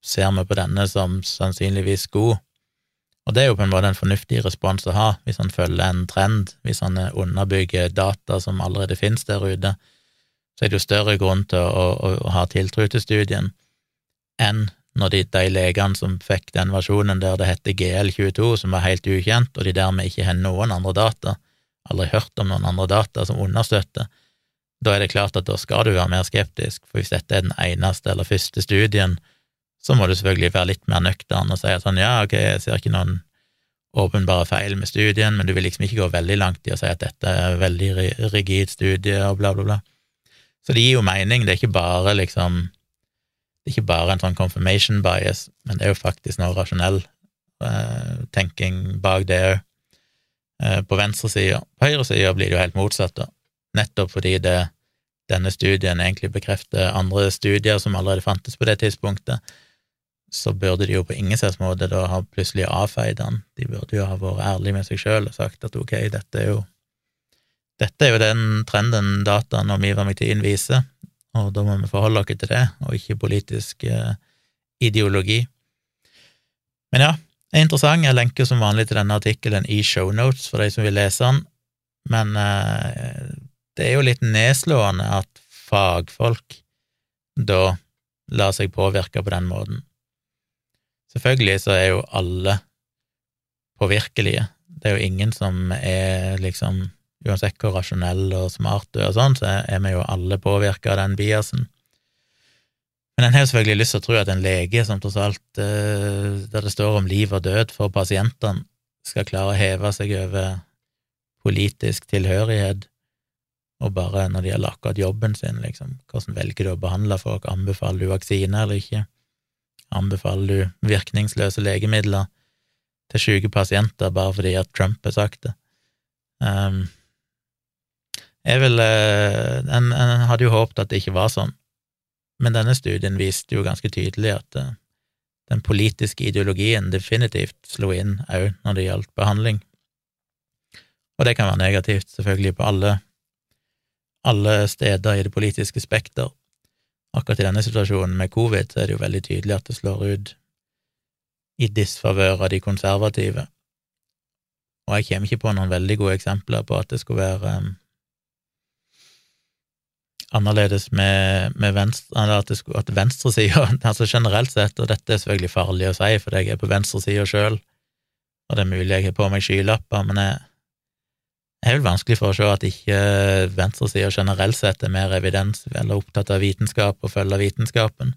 ser vi på denne som sannsynligvis god. Og det er jo på en måte en fornuftig respons å ha, hvis han følger en trend, hvis han underbygger data som allerede finnes der ute, så er det jo større grunn til å, å, å ha tiltro til studien enn når de, de legene som fikk den versjonen der det heter GL22, som var helt ukjent, og de dermed ikke har noen andre data, aldri hørt om noen andre data som understøtter, da er det klart at da skal du være mer skeptisk, for hvis dette er den eneste eller første studien så må du selvfølgelig være litt mer nøktern og si at sånn, ja, ok, jeg ser ikke noen åpenbare feil med studien, men du vil liksom ikke gå veldig langt i å si at dette er veldig rigid studie og bla, bla, bla. Så det gir jo mening, det er ikke bare liksom det er ikke bare en sånn confirmation bias, men det er jo faktisk noe rasjonell uh, tenking bak det òg. Uh, på venstresida. På høyresida blir det jo helt motsatt, da. nettopp fordi det, denne studien egentlig bekrefter andre studier som allerede fantes på det tidspunktet så burde de jo på ingen slags måte da ha plutselig avfeid han. De burde jo ha vært ærlige med seg sjøl og sagt at ok, dette er jo dette er jo den trenden dataen om ivermektin viser, og da må vi forholde oss til det, og ikke politisk eh, ideologi. Men ja, det er interessant. Jeg lenker som vanlig til denne artikkelen i shownotes for de som vil lese den, men eh, det er jo litt nedslående at fagfolk da lar seg påvirke på den måten. Selvfølgelig så er jo alle påvirkelige. Det er jo ingen som er liksom Uansett hvor rasjonell og smart du er og sånn, så er vi jo alle påvirka av den biasen. Men en har jo selvfølgelig lyst til å tro at en lege som tross alt, eh, der det står om liv og død for pasientene, skal klare å heve seg over politisk tilhørighet, og bare når det gjelder akkurat jobben sin, liksom, hvordan velger du å behandle folk, anbefaler du vaksine eller ikke? Anbefaler du virkningsløse legemidler til syke pasienter bare fordi at Trump har sagt det. Um, jeg vil en, en, hadde jo håpet at det ikke var sånn, men denne studien viste jo ganske tydelig at uh, den politiske ideologien definitivt slo inn òg når det gjaldt behandling. Og det kan være negativt, selvfølgelig, på alle, alle steder i det politiske spekter. Akkurat i denne situasjonen med covid så er det jo veldig tydelig at det slår ut i disfavør av de konservative, og jeg kommer ikke på noen veldig gode eksempler på at det skulle være um, annerledes med, med venstre, at, det skulle, at venstresida, altså generelt sett, og dette er selvfølgelig farlig å si, for jeg er på venstresida sjøl, og det er mulig jeg har på meg skylapper, men jeg det er vel vanskelig for å se at ikke venstresida generelt sett er mer evidens eller opptatt av vitenskap og følger vitenskapen.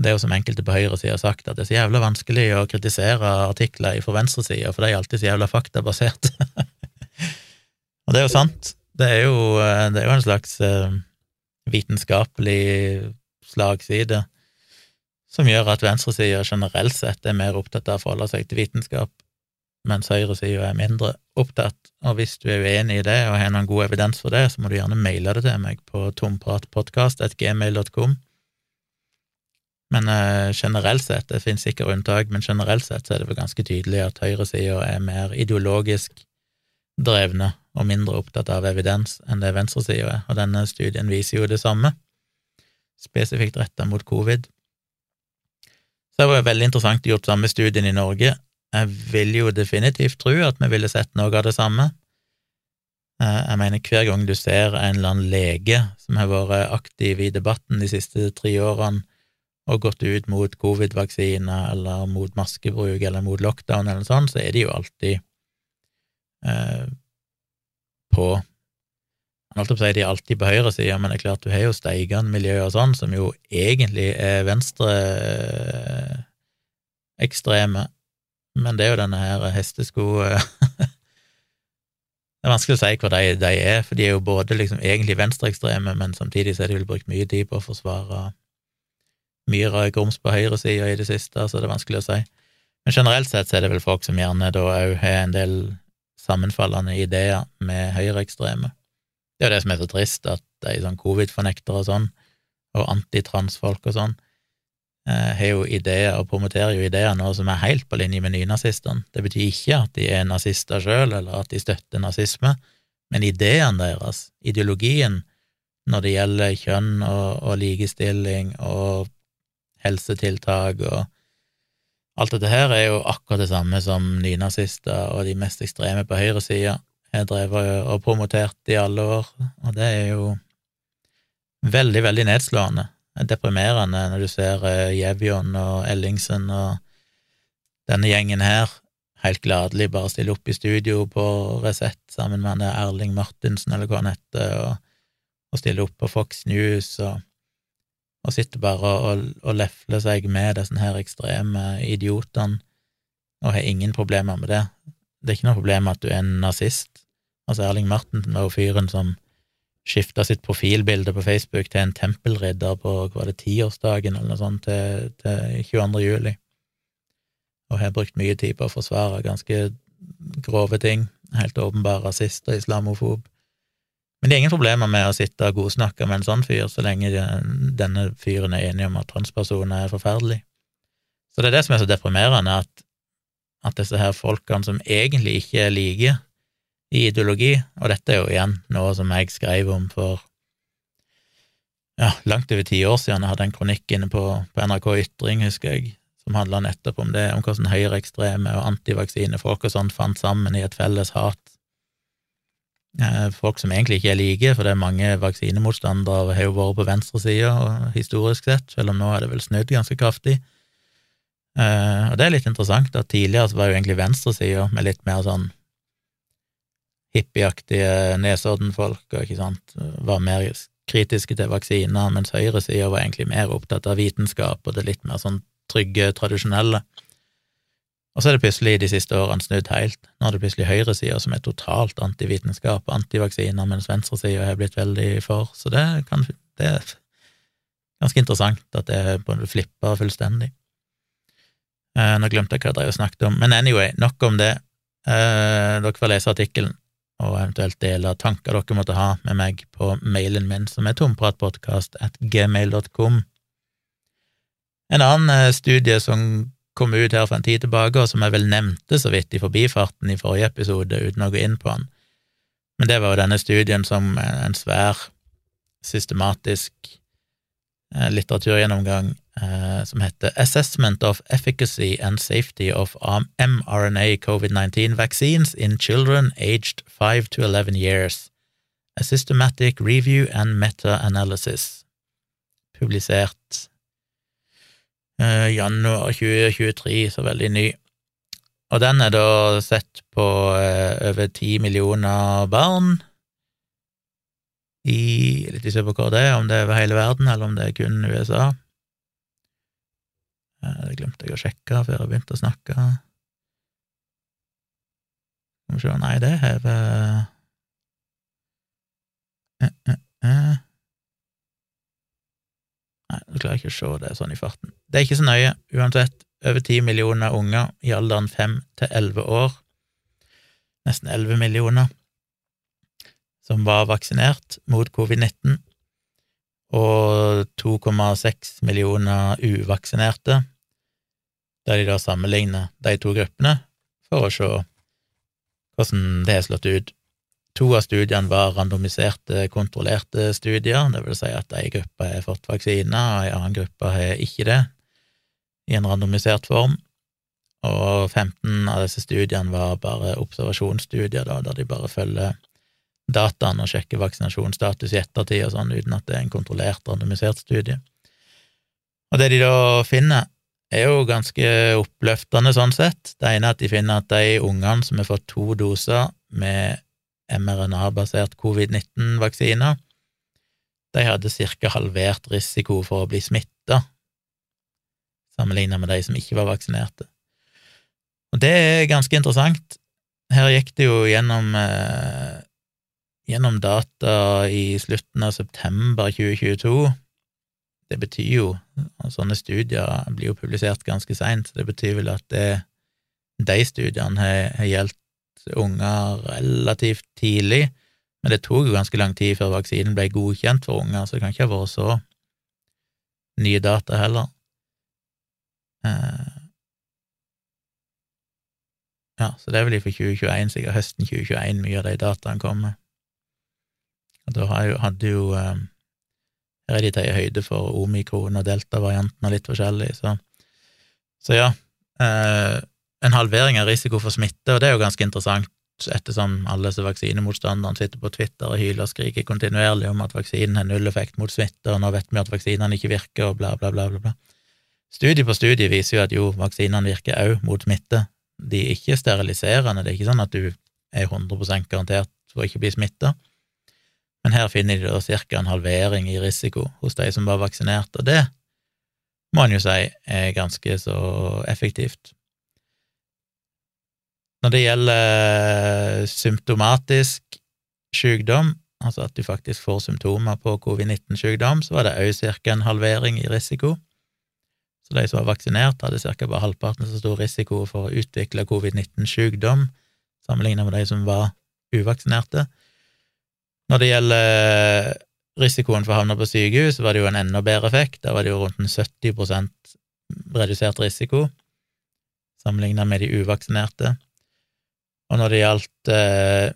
Det er jo som enkelte på høyresida har sagt, at det er så jævla vanskelig å kritisere artikler fra venstresida, for de er alltid så jævla faktabasert. og det er jo sant. Det er jo, det er jo en slags uh, vitenskapelig slagside som gjør at venstresida generelt sett er mer opptatt av å forholde seg til vitenskap, mens høyresida er mindre opptatt. Og hvis du er uenig i det og har noen god evidens for det, så må du gjerne maile det til meg på tompratpodkast.gmail.com. Men eh, generelt sett, det finnes sikkert unntak, men generelt sett så er det vel ganske tydelig at høyresida er mer ideologisk drevne og mindre opptatt av evidens enn det venstresida er, og denne studien viser jo det samme, spesifikt retta mot covid. Så det var veldig interessant gjort samme studien i Norge. Jeg vil jo definitivt tro at vi ville sett noe av det samme. Eh, jeg mener, hver gang du ser en eller annen lege som har vært aktiv i debatten de siste tre årene og gått ut mot covid-vaksine eller mot maskebruk eller mot lockdown eller noe sånt, så er de jo alltid eh, på Han holdt på å si de er alltid på høyresida, men det er klart du har jo steigende miljøer og sånn, som jo egentlig er venstre ekstreme, men det er jo denne her hestesko Det er vanskelig å si hva de, de, er, for de er jo både liksom egentlig venstreekstreme, men samtidig så er de vel brukt mye tid på å forsvare mye grums på høyresida i det siste, så det er vanskelig å si. Men generelt sett så er det vel folk som gjerne da òg har en del sammenfallende ideer med høyreekstreme. Det er jo det som er så trist, at de sånn covid-fornektere og sånn, og antitransfolk og sånn, Eh, har jo ideer og promoterer jo ideer nå som er helt på linje med nynazistene. Det betyr ikke at de er nazister sjøl, eller at de støtter nazisme, men ideene deres, ideologien, når det gjelder kjønn og, og likestilling og helsetiltak og alt dette her, er jo akkurat det samme som nynazister og de mest ekstreme på høyresida har drevet og promotert i alle år, og det er jo veldig, veldig nedslående deprimerende når du ser uh, Jevjon og Ellingsen og denne gjengen her helt gladelig bare stille opp i studio på Resett sammen med Erling Martinsen, eller hva han heter, og, og stille opp på Fox News og, og sitte bare og, og lefle seg med disse her ekstreme idiotene og har ingen problemer med det. Det er ikke noe problem at du er en nazist. Altså, Erling Martinsen var jo fyren som skifta sitt profilbilde på Facebook til en tempelridder på hva det, tiårsdagen eller noe sånt til, til 22. juli, og har brukt mye tid på å forsvare ganske grove ting, helt åpenbar rasist og islamofob. Men det er ingen problemer med å sitte og godsnakke med en sånn fyr, så lenge denne fyren er enig om at transpersoner er forferdelig. Så det er det som er så deprimerende, at, at disse her folkene som egentlig ikke er like, i ideologi, og dette er jo igjen noe som jeg skrev om for ja, langt over ti år siden. Jeg hadde en kronikk inne på, på NRK Ytring, husker jeg, som handla nettopp om det, om hvordan høyreekstreme og antivaksinefolk og sånt fant sammen i et felles hat. Eh, folk som egentlig ikke er like, for det er mange vaksinemotstandere har jo vært på venstresida historisk sett, selv om nå er det vel snudd ganske kraftig. Uh, og det er litt interessant at tidligere så var jo egentlig venstresida med litt mer sånn hippieaktige Nesodden-folk og ikke sant, var mer kritiske til vaksiner, mens høyresida var egentlig mer opptatt av vitenskap og det litt mer sånn trygge, tradisjonelle. Og så er det plutselig de siste årene snudd helt. Nå er det plutselig høyresida som er totalt antivitenskap og antivaksiner, mens venstresida har blitt veldig for. Så det, kan, det er ganske interessant at det flipper fullstendig. Eh, nå glemte jeg hva jeg snakket om, men anyway, nok om det. Eh, dere får lese artikkelen og eventuelt dele tanker dere måtte ha med meg på mailen min, som er tompratpodkast.gmail.com. En annen eh, studie som kom ut her for en tid tilbake, og som jeg vel nevnte så vidt i forbifarten i forrige episode, uten å gå inn på den, men det var jo denne studien som en svær, systematisk eh, litteraturgjennomgang som heter Assessment of Efficacy and Safety of mRNA COVID-19 Vaccines in Children Aged 5 to 11 Years. A Systematic Review and Meta-Analysis. Publisert uh, januar 2023, så veldig ny. Og den er da sett på uh, over ti millioner barn i Litt usikker på hvor det er, om det er over hele verden, eller om det er kun USA. Det glemte jeg å sjekke før jeg begynte å snakke. Skal vi se Nei, det har eh, eh, eh. Nei, nå klarer ikke å se det sånn i farten. Det er ikke så nøye, uansett. Over ti millioner unger i alderen fem til elleve år, nesten elleve millioner, som var vaksinert mot covid-19, og 2,6 millioner uvaksinerte, der de da sammenligner de to gruppene for å se hvordan det har slått ut. To av studiene var randomiserte, kontrollerte studier, det vil si at ei gruppe har fått vaksine, og ei annen gruppe har ikke det, i en randomisert form. Og 15 av disse studiene var bare observasjonsstudier, da, der de bare følger dataen og sjekke vaksinasjonsstatus i ettertid og sånn, uten at det er en kontrollert, randomisert studie. Og det de da finner, er jo ganske oppløftende sånn sett. Det ene er at de finner at de ungene som har fått to doser med mRNA-basert covid-19-vaksiner, de hadde cirka halvert risiko for å bli smitta, sammenlignet med de som ikke var vaksinerte. Og det er ganske interessant. Her gikk det jo gjennom, eh, gjennom data i slutten av september 2022. Det betyr jo Sånne studier blir jo publisert ganske seint, så det betyr vel at det, de studiene har, har gjeldt unger relativt tidlig, men det tok jo ganske lang tid før vaksinen ble godkjent for unger, så det kan ikke ha vært så nye data heller. Eh, ja, så det er vel fra 2021, sikkert høsten 2021, mye av de dataene kommer. Da hadde jo Her er de tatt høyde for omikron og delta-varianten og litt forskjellig, så, så ja. Eh, en halvering av risiko for smitte, og det er jo ganske interessant, ettersom alle disse vaksinemotstanderne sitter på Twitter og hyler og skriker kontinuerlig om at vaksinen har null effekt mot smitte, og nå vet vi at vaksinene ikke virker, og bla, bla, bla, bla. bla. Studie på studie viser jo at jo, vaksinene virker òg mot smitte. De er ikke steriliserende, det er ikke sånn at du er 100% garantert for å ikke bli smitta, men her finner de da ca. en halvering i risiko hos de som var vaksinert, og det må en jo si er ganske så effektivt. Når det gjelder symptomatisk sykdom, altså at du faktisk får symptomer på covid-19-sykdom, så var det òg ca. en halvering i risiko. Så de som var vaksinert, hadde ca. bare halvparten så stor risiko for å utvikle covid-19-sykdom sammenlignet med de som var uvaksinerte. Når det gjelder risikoen for å havne på sykehus, var det jo en enda bedre effekt. Der var det jo rundt en 70% redusert risiko sammenlignet med de uvaksinerte. Og når det gjaldt eh,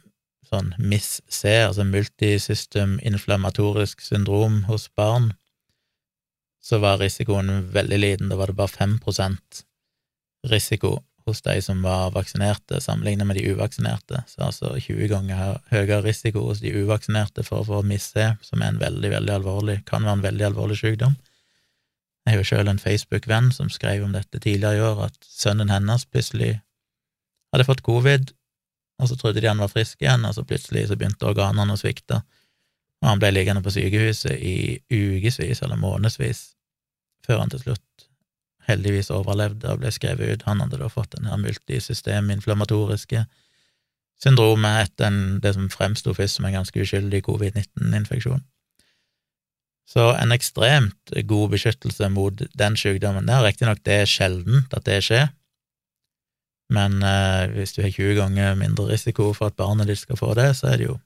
sånn MIS-C, altså multisystem inflammatorisk syndrom hos barn, så var risikoen veldig liten. Da var det bare 5% risiko hos de som var vaksinerte, sammenlignet med de uvaksinerte. Så altså 20 ganger høyere risiko hos de uvaksinerte for å få MIS-C, som er en veldig, veldig alvorlig, kan være en veldig alvorlig sykdom. Jeg har jo sjøl en Facebook-venn som skrev om dette tidligere i år, at sønnen hennes plutselig hadde fått covid, og så trodde de han var frisk igjen, og så plutselig så begynte organene å svikte, og han ble liggende på sykehuset i ukevis eller månedsvis, før han til slutt heldigvis overlevde og ble skrevet ut. Han hadde da fått den her multisysteminflammatoriske syndromet etter det som fremsto først som en ganske uskyldig covid-19-infeksjon. Så en ekstremt god beskyttelse mot den sykdommen. Det er riktignok det er sjeldent at det skjer, men eh, hvis du har 20 ganger mindre risiko for at barnet ditt skal få det, så er det jo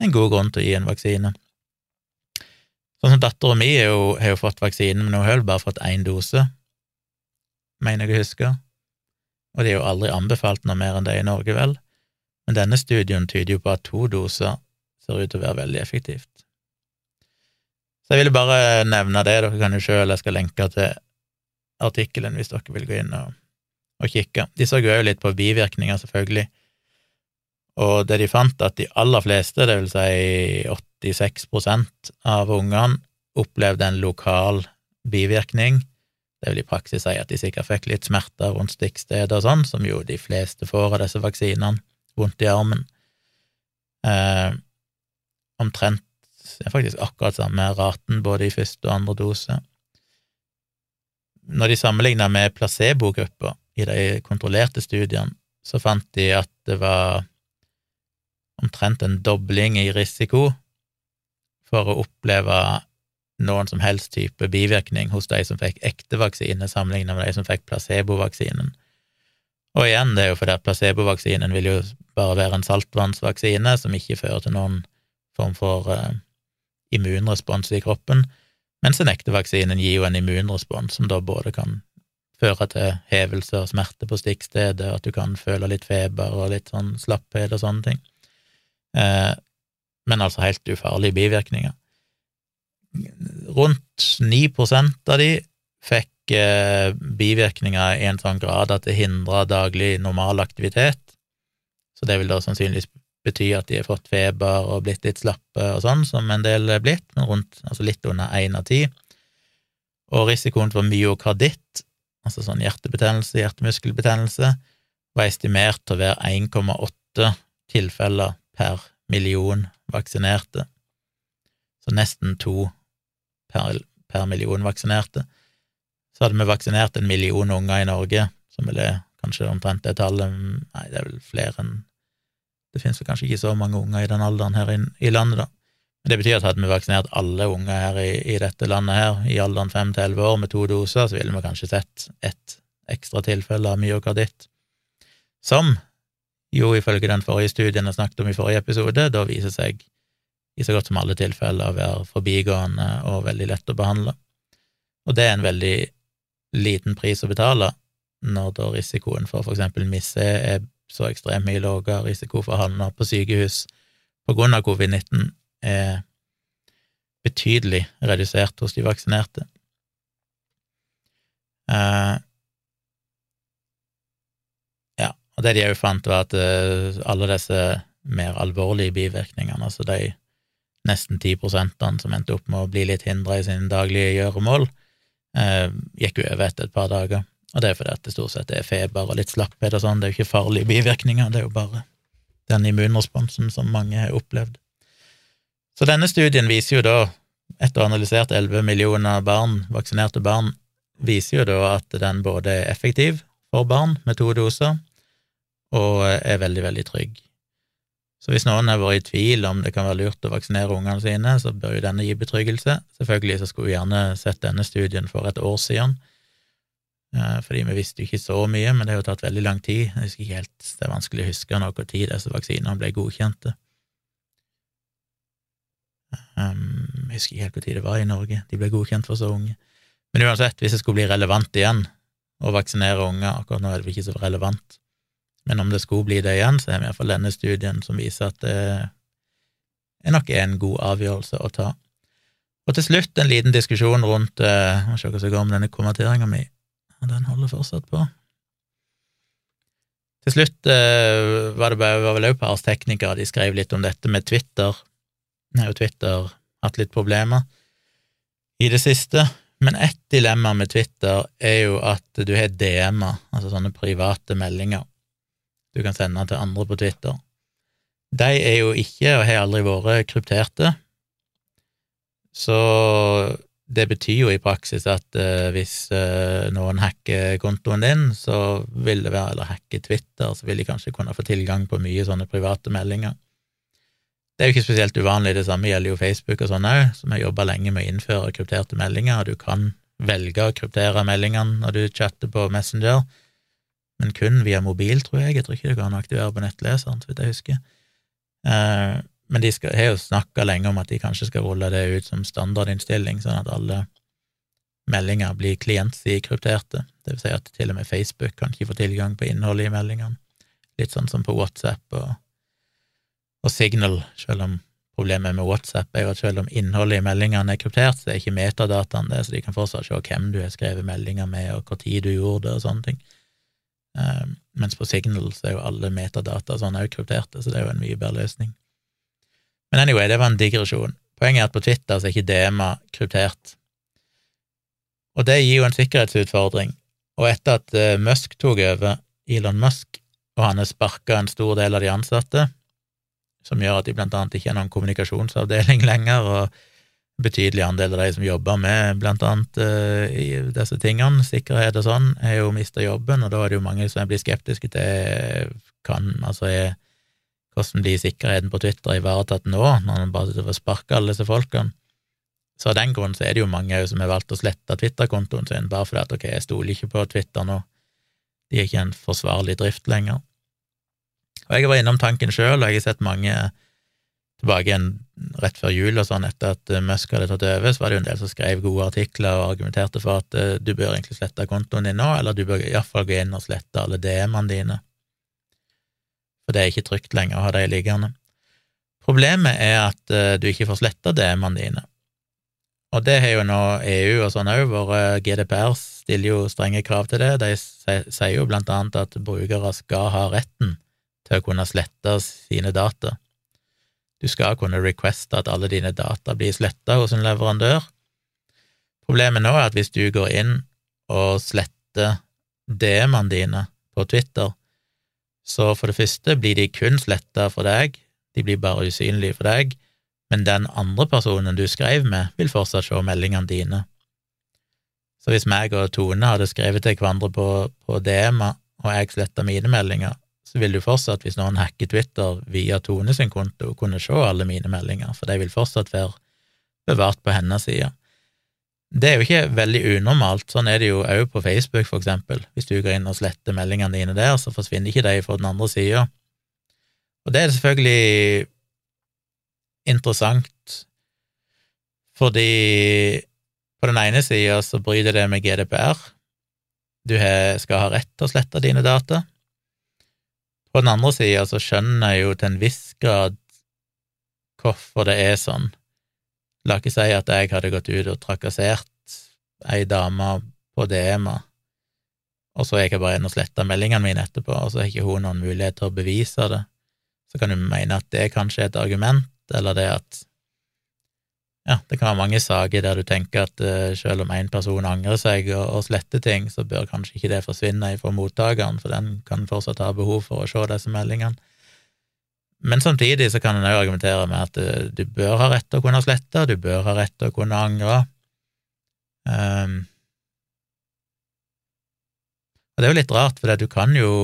en god grunn til å gi en vaksine. Sånn som dattera mi har jo fått vaksinen, men hun har bare fått én dose, mener jeg å huske, og det er jo aldri anbefalt noe mer enn det i Norge, vel, men denne studien tyder jo på at to doser ser ut til å være veldig effektivt. Så jeg ville bare nevne det, dere kan jo sjøl, jeg skal lenke til artikkelen hvis dere vil gå inn og og kikke. De så jo litt på bivirkninger, selvfølgelig, og det de fant, at de aller fleste, det vil si 86% av ungene, opplevde en lokal bivirkning. Det vil i praksis si at de sikkert fikk litt smerter rundt stikkstedet og sånn, som jo de fleste får av disse vaksinene, vondt i armen. Eh, omtrent det er faktisk akkurat samme raten både i første og andre dose. Når de sammenligna med placebogrupper, i de kontrollerte studiene, så fant de at det var omtrent en dobling i risiko for å oppleve noen som helst type bivirkning hos de som fikk ekte vaksine, sammenlignet med de som fikk placebovaksinen. Og igjen, det er jo fordi at placebovaksinen vil jo bare være en saltvannsvaksine som ikke fører til noen form for uh, immunrespons i kroppen, mens en ekte vaksinen gir jo en immunrespons som da både kan føre til hevelse og smerte på stikkstedet, at du kan føle litt feber og litt sånn slapphet og sånne ting. Uh, men altså helt ufarlige bivirkninger. Rundt 9% av de fikk eh, bivirkninger i en sånn grad at det hindra daglig normal aktivitet, så det vil da sannsynligvis bety at de har fått feber og blitt litt slappe og sånn, som en del er blitt, men rundt, altså litt under én av ti. Og risikoen for myokarditt, altså sånn hjertebetennelse, hjertemuskelbetennelse, var estimert til å være 1,8 tilfeller per million vaksinerte, så nesten to per, per million vaksinerte. Så hadde vi vaksinert en million unger i Norge, som er kanskje omtrent det tallet Nei, det er vel flere enn Det finnes vel kanskje ikke så mange unger i den alderen her i landet, da. Men det betyr at hadde vi vaksinert alle unger her i, i dette landet her, i alderen fem til elleve år, med to doser, så ville vi kanskje sett ett ekstra tilfelle av myokarditt, som jo, ifølge den forrige studien jeg snakket om i forrige episode, da viser seg i så godt som alle tilfeller være forbigående og veldig lett å behandle. Og det er en veldig liten pris å betale når da risikoen for for eksempel misse er så ekstremt mye lavere, risiko for å havne på sykehus på grunn av covid-19 er betydelig redusert hos de vaksinerte. Uh, Og det de òg fant, var at uh, alle disse mer alvorlige bivirkningene, altså de nesten ti prosentene som endte opp med å bli litt hindra i sine daglige gjøremål, eh, gikk over etter et par dager. Og det er fordi at det stort sett er feber og litt slapphet og sånn, det er jo ikke farlige bivirkninger, det er jo bare den immunresponsen som mange har opplevd. Så denne studien viser jo da, etter å ha analysert 11 millioner barn, vaksinerte barn, viser jo da at den både er effektiv for barn med to doser, og er veldig, veldig trygg. Så hvis noen har vært i tvil om det kan være lurt å vaksinere ungene sine, så bør jo denne gi betryggelse. Selvfølgelig så skulle vi gjerne sett denne studien for et år siden, eh, fordi vi visste jo ikke så mye, men det har jo tatt veldig lang tid. Jeg husker ikke helt, Det er vanskelig å huske når tid disse vaksinene ble godkjente. Um, jeg husker ikke helt tid det var i Norge de ble godkjent for så unge. Men uansett, hvis det skulle bli relevant igjen å vaksinere unger, akkurat nå er det ikke så relevant, men om det skulle bli det igjen, så er vi iallfall denne studien som viser at det er nok en god avgjørelse å ta. Og til slutt en liten diskusjon rundt uh, Må se hva som går med denne konverteringa mi. Den holder fortsatt på. Til slutt uh, var det bare, var vel også Pars teknikere, de skrev litt om dette med Twitter. Nå har jo Twitter hatt litt problemer i det siste, men ett dilemma med Twitter er jo at du har DM-er, altså sånne private meldinger, du kan sende til andre på Twitter. De er jo ikke, og har aldri vært, krypterte, så det betyr jo i praksis at uh, hvis uh, noen hacker kontoen din, så vil det være, eller hacker Twitter, så vil de kanskje kunne få tilgang på mye sånne private meldinger. Det er jo ikke spesielt uvanlig, det samme gjelder jo Facebook og sånn òg, som har jobba lenge med å innføre krypterte meldinger, og du kan velge å kryptere meldingene når du chatter på Messenger, men kun via mobil, tror jeg. Jeg tror ikke det kan aktivere på nettleseren, så vidt jeg husker. Eh, men de skal, har jo snakka lenge om at de kanskje skal rulle det ut som standardinnstilling, sånn at alle meldinger blir klientsidekrypterte. Det vil si at til og med Facebook kan ikke få tilgang på innholdet i meldingene. Litt sånn som på WhatsApp og, og Signal, selv om problemet med WhatsApp er jo at selv om innholdet i meldingene er kryptert, så er ikke metadataen det, så de kan fortsatt se hvem du har skrevet meldinger med, og når du gjorde det, og sånne ting. Uh, mens på Signal så er jo alle metadata sånn òg krypterte, så det er jo en mye bedre løsning. Men anyway, det var en digresjon. Poenget er at på Twitter så er ikke DM-a kryptert. Og det gir jo en sikkerhetsutfordring. Og etter at uh, Musk tok over, Elon Musk, og han har sparka en stor del av de ansatte, som gjør at de blant annet ikke har noen kommunikasjonsavdeling lenger, og betydelig andel av de som jobber med blant annet uh, disse tingene, sikkerhet og sånn, har jo mista jobben, og da er det jo mange som blir skeptiske til kan, altså er, hvordan blir sikkerheten på Twitter ivaretatt nå, når man bare sitter og sparker alle disse folkene? Så av den grunn så er det jo mange som har valgt å slette Twitter-kontoen sin, bare fordi at ok, jeg stoler ikke på Twitter nå, de er ikke en forsvarlig drift lenger. Og jeg var innom tanken sjøl, og jeg har sett mange tilbake igjen rett før jul og sånn, etter at Musk hadde tatt over, så var det jo en del som skrev gode artikler og argumenterte for at uh, du bør egentlig slette kontoen din nå, eller du bør iallfall gå inn og slette alle DM-ene dine, for det er ikke trygt lenger å ha de liggende. Problemet er at uh, du ikke får sletta DM-ene dine, og det har jo nå EU og sånn òg, hvor GDPR stiller jo strenge krav til det. De sier jo blant annet at brukere skal ha retten til å kunne slette sine data. Du skal kunne requeste at alle dine data blir sletta hos en leverandør. Problemet nå er at hvis du går inn og sletter DM-ene dine på Twitter, så for det første blir de kun sletta for deg, de blir bare usynlige for deg, men den andre personen du skrev med, vil fortsatt se meldingene dine. Så hvis meg og Tone hadde skrevet til hverandre på, på DM-er, og jeg sletta mine meldinger, så vil du fortsatt, hvis noen hacker Twitter via Tone sin konto, kunne se alle mine meldinger, for de vil fortsatt være bevart på hennes side. Det er jo ikke veldig unormalt, sånn er det jo òg på Facebook, for eksempel. Hvis du går inn og sletter meldingene dine der, så forsvinner ikke de fra den andre sida. Og det er selvfølgelig interessant, fordi på den ene sida så bryter det med GDPR, du skal ha rett til å slette dine data, på den andre sida så skjønner jeg jo til en viss grad hvorfor det er sånn. La ikke si at jeg hadde gått ut og trakassert ei dame på DM-a, og så gikk jeg bare inn og sletta meldingene mine etterpå, og så har ikke hun noen mulighet til å bevise det. Så kan du mene at det kanskje er et argument, eller det at ja, det kan være mange saker der du tenker at uh, selv om én person angrer seg og, og, sletter ting, så bør kanskje ikke det forsvinne fra mottakeren, for den kan fortsatt ha behov for å se disse meldingene. Men samtidig så kan en òg argumentere med at uh, du bør ha rett til å kunne slette, du bør ha rett til å kunne angre. Um, og det er jo litt rart, for du kan jo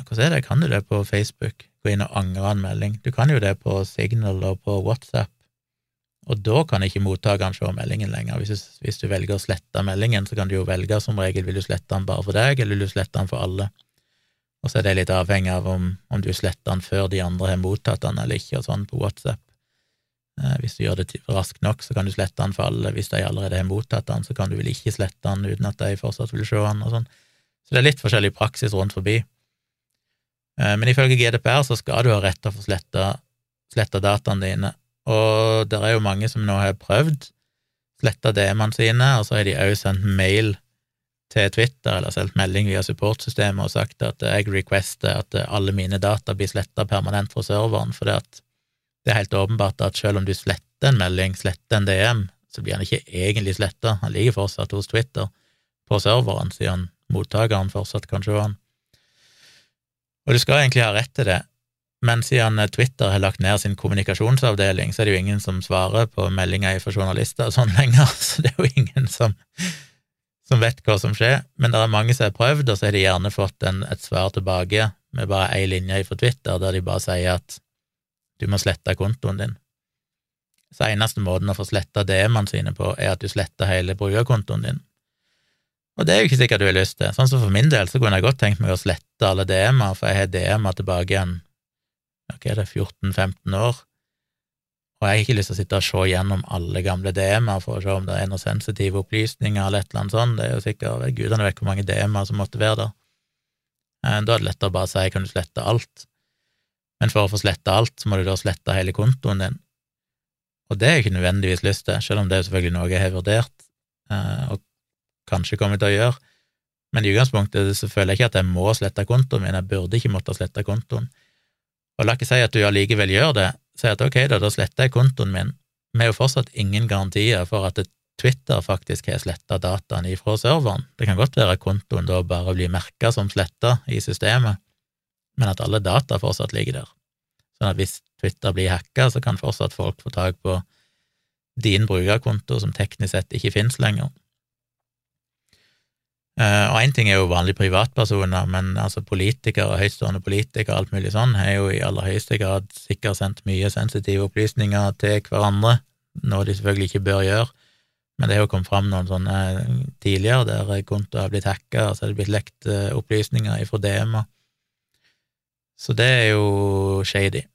Hvordan er det, kan du det på Facebook? Gå inn og angre en melding. Du kan jo det på Signal og på WhatsApp og da kan ikke mottakeren se meldingen lenger. Hvis du, hvis du, velger å slette meldingen, så kan du jo velge som regel vil du slette den bare for deg, eller vil du slette den for alle. Og så er det litt avhengig av om, om du sletter den før de andre har mottatt den eller ikke, og sånn på WhatsApp. Eh, hvis du gjør det raskt nok, så kan du slette den for alle. Hvis de allerede har mottatt den, så kan du vel ikke slette den uten at de fortsatt vil se den, og sånn. Så det er litt forskjellig praksis rundt forbi. Eh, men ifølge GDPR så skal du ha rett til å få sletta dataene dine og det er jo mange som nå har prøvd, sletta DM-ene sine, og så har de òg sendt mail til Twitter, eller sendt melding via supportsystemet og sagt at jeg requester at alle mine data blir sletta permanent fra serveren, for det er helt åpenbart at selv om du sletter en melding, sletter en DM, så blir han ikke egentlig sletta, han ligger fortsatt hos Twitter på serveren, siden mottakeren fortsatt kan se han. Og du skal egentlig ha rett til det, men siden Twitter har lagt ned sin kommunikasjonsavdeling, så er det jo ingen som svarer på meldinger fra journalister og sånn lenger, så det er jo ingen som, som, vet hva som skjer. Men det er mange som har prøvd, og så har de gjerne fått en, et svar tilbake med bare én linje fra Twitter, der de bare sier at du må slette kontoen din. Så eneste måten å få sletta DM-ene sine på, er at du sletter hele brukerkontoen din. Og det er jo ikke sikkert du har lyst til. Sånn som For min del så kunne jeg godt tenkt meg å slette alle DM-er, for jeg har DM-er tilbake igjen er det, 14-15 år, og jeg har ikke lyst til å sitte og se gjennom alle gamle DM-er for å se om det er noen sensitive opplysninger eller et eller annet sånt, det er jo sikkert gudene vet hvor mange DM-er som måtte være der. Eh, da er det lettere å bare si kan du slette alt, men for å få slette alt, så må du da slette hele kontoen din, og det har jeg ikke nødvendigvis lyst til, selv om det er selvfølgelig noe jeg har vurdert, eh, og kanskje kommer til å gjøre, men i utgangspunktet så føler jeg ikke at jeg må slette kontoen min, jeg burde ikke måtte slette kontoen. Og la ikke si at du allikevel gjør det, si at ok, da, da sletter jeg kontoen min. Vi har jo fortsatt ingen garantier for at Twitter faktisk har sletta dataene ifra serveren. Det kan godt være at kontoen da bare blir merka som sletta i systemet, men at alle data fortsatt ligger der. Sånn at hvis Twitter blir hacka, så kan fortsatt folk få tak på din brukerkonto, som teknisk sett ikke finnes lenger. Uh, og én ting er jo vanlige privatpersoner, men altså politikere, høytstående politikere alt mulig sånn, har jo i aller høyeste grad sikkert sendt mye sensitive opplysninger til hverandre noe de selvfølgelig ikke bør gjøre, men det har jo kommet fram noen sånne tidligere der kontoer har blitt hacka, og så er det blitt lekt eh, opplysninger ifra DM-er. Så det er jo shady.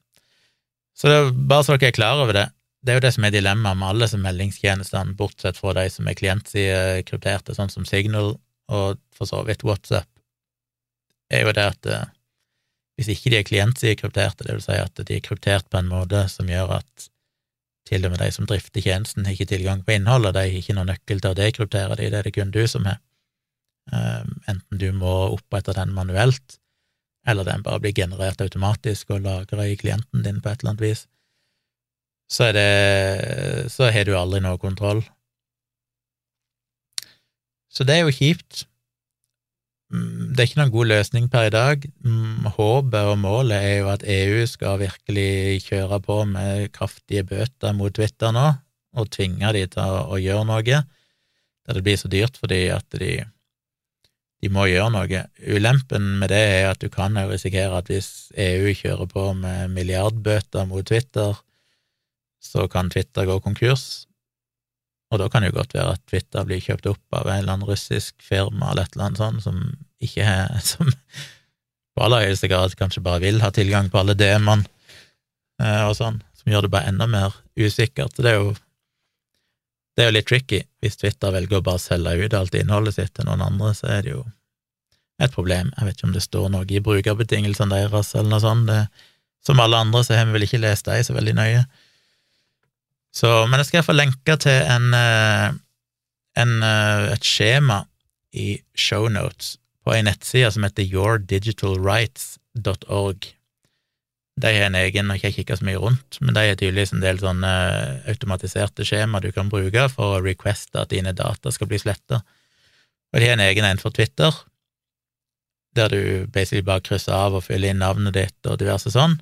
Så det er bare så dere er klar over det. Det er jo det som er dilemmaet med alle disse meldingstjenestene, bortsett fra de som er klientsidekrypterte, sånn som Signal og for så vidt WhatsApp, er jo det at eh, hvis ikke de er klientsidekrypterte, det vil si at de er kryptert på en måte som gjør at til og med de som drifter tjenesten, har ikke tilgang på innholdet, de har ikke noen nøkkel til å dekryptere de, det er det kun du som har. Um, enten du må opprette den manuelt, eller den bare blir generert automatisk og lagra i klienten din på et eller annet vis, så det så har du aldri noe kontroll. Så det er jo kjipt. Mm, det er ikke noen god løsning per i dag. Mm, håpet og målet er jo at EU skal virkelig kjøre på med kraftige bøter mot Twitter nå, og tvinge de til å, gjøre noe, der det blir så dyrt for de at de, de må gjøre noe. Ulempen med det er at du kan jo risikere at hvis EU kjører på med milliardbøter mot Twitter, så kan Twitter gå konkurs, og da kan det jo godt være at Twitter blir kjøpt opp av en eller annen russisk firma eller et eller annet sånt som ikke har Som på aller høyeste grad kanskje bare vil ha tilgang på alle DM-ene eh, og sånn, som gjør det bare enda mer usikkert. Det er jo det er jo litt tricky. Hvis Twitter velger å bare selge ut alt innholdet sitt til noen andre, så er det jo et problem. Jeg vet ikke om det står noe i brukerbetingelsene deres eller noe sånt. Det, som alle andre så har vi vel ikke lest dem så veldig nøye. Så, men jeg skal iallfall lenke til en, eh, en, eh, et skjema i shownotes på ei nettside som heter yourdigitalrights.org. De har en egen, og ikke jeg kikka så mye rundt, men de har tydeligvis en del sånne eh, automatiserte skjema du kan bruke for å requeste at dine data skal bli sletta. Og de har en egen en for Twitter, der du basically bare krysser av og fyller inn navnet ditt og diverse sånn.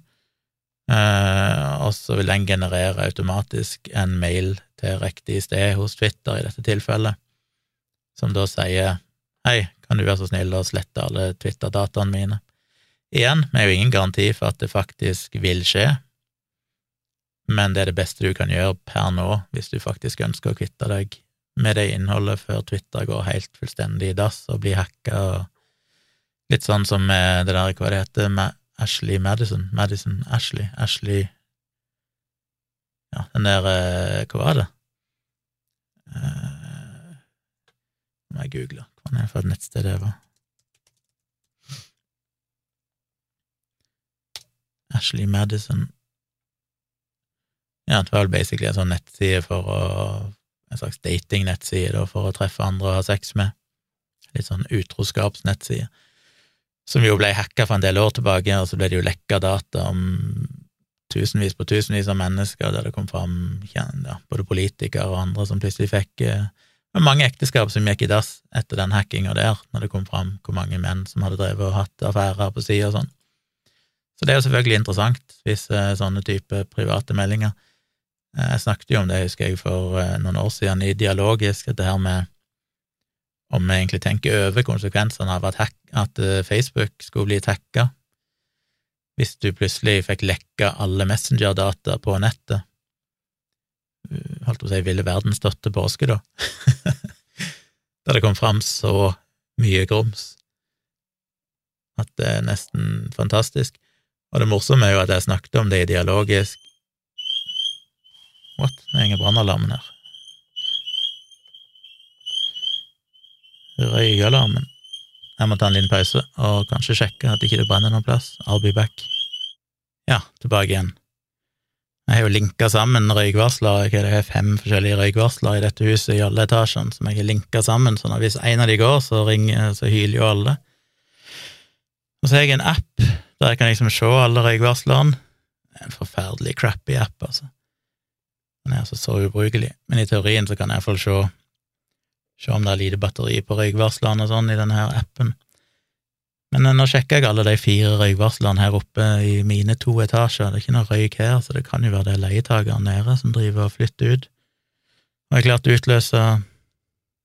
Uh, og så vil den generere automatisk en mail til riktig sted hos Twitter i dette tilfellet, som da sier hei, kan du være så snill å slette alle Twitter-dataene mine? Igjen, vi har jo ingen garanti for at det faktisk vil skje, men det er det beste du kan gjøre per nå hvis du faktisk ønsker å kvitte deg med det innholdet før Twitter går helt fullstendig i dass og blir hacka litt sånn som det der, hva det heter, med Ashley Madison, Madison, Ashley, Ashley Ja, den der eh, Hva var det? Uh, må jeg google hva er det for et nettsted det var. Ashley Madison Ja, det var vel basically en sånn nettside for å En slags datingnettside for å treffe andre og ha sex med. Litt sånn utroskapsnettside som jo ble hacka for en del år tilbake, og så ble det jo lekka data om tusenvis på tusenvis av mennesker, der det kom fram ja, både politikere og andre som plutselig fikk eh, mange ekteskap som gikk i dass etter den hackinga der, når det kom fram hvor mange menn som hadde drevet og hatt affærer på sida og sånn. Så det er jo selvfølgelig interessant hvis eh, sånne type private meldinger eh, Jeg snakket jo om det, husker jeg, for eh, noen år siden i Dialogisk, dette her med om vi egentlig tenker over konsekvensene av at, hack, at eh, Facebook skulle bli hacka, hvis du plutselig fikk lekka alle Messenger-data på nettet. Eh, holdt på å si ville verden stått til påske, da? da det kom fram så mye grums at det er nesten fantastisk. Og det morsomme er jo at jeg snakket om det i dialogisk What? Det ingen brannalarmen her. Røykealarmen. Jeg må ta en liten pause og kanskje sjekke at ikke det brenner noen plass. I'll be back. Ja, tilbake igjen. Jeg har jo linka sammen røykvarsler, det er fem forskjellige røykvarsler i dette huset i alle etasjene som jeg har linka sammen, så hvis en av de går, så ringer, så hyler jo alle. Og så har jeg en app der jeg kan liksom se alle røykvarslerne. Er en forferdelig crappy app, altså. Den er altså så ubrukelig, men i teorien så kan jeg iallfall se Se om det er lite batteri på røykvarslene og sånn i denne her appen. Men eh, nå sjekker jeg alle de fire røykvarslene her oppe i mine to etasjer. Det er ikke noe røyk her, så det kan jo være det leietakeren nede som driver og flytter ut. Og jeg klarte å utløse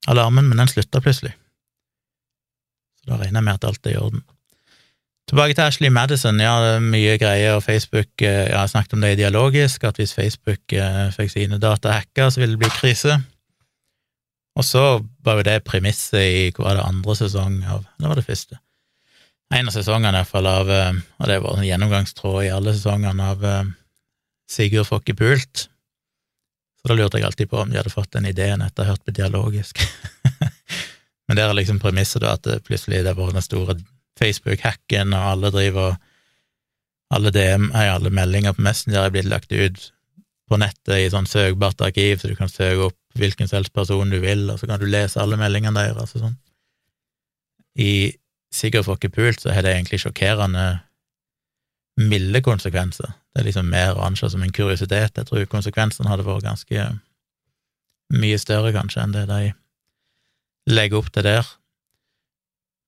alarmen, men den slutta plutselig. Så da regner jeg med at alt er i orden. Tilbake til Ashley Madison. Ja, det er mye greier. og Facebook Ja, Jeg snakket om det i dialogisk, at hvis Facebook eh, fikk sine data hacka, så ville det bli krise. Og så var jo det premisset i hva var det andre sesong av Det var det første. En av sesongene i hvert fall av eh, Og det var en gjennomgangstråd i alle sesongene av Sigurd Fokke pult. Så da lurte jeg alltid på om de hadde fått den ideen etter å ha hørt på dialogisk. Men det er liksom premisset, da, at det plutselig det var den store Facebook-hacken, og alle driver Alle DM, alle meldinger på Messenger er blitt lagt ut på nettet i sånn søkbart arkiv, så du kan søke opp hvilken selvs person du vil, og så kan du lese alle meldingene deres og sånn. I Sigurd får ikke pult, så har det egentlig sjokkerende milde konsekvenser. Det er liksom mer å anse som en kuriositet. Jeg tror konsekvensene hadde vært ganske mye større, kanskje, enn det de legger opp til der.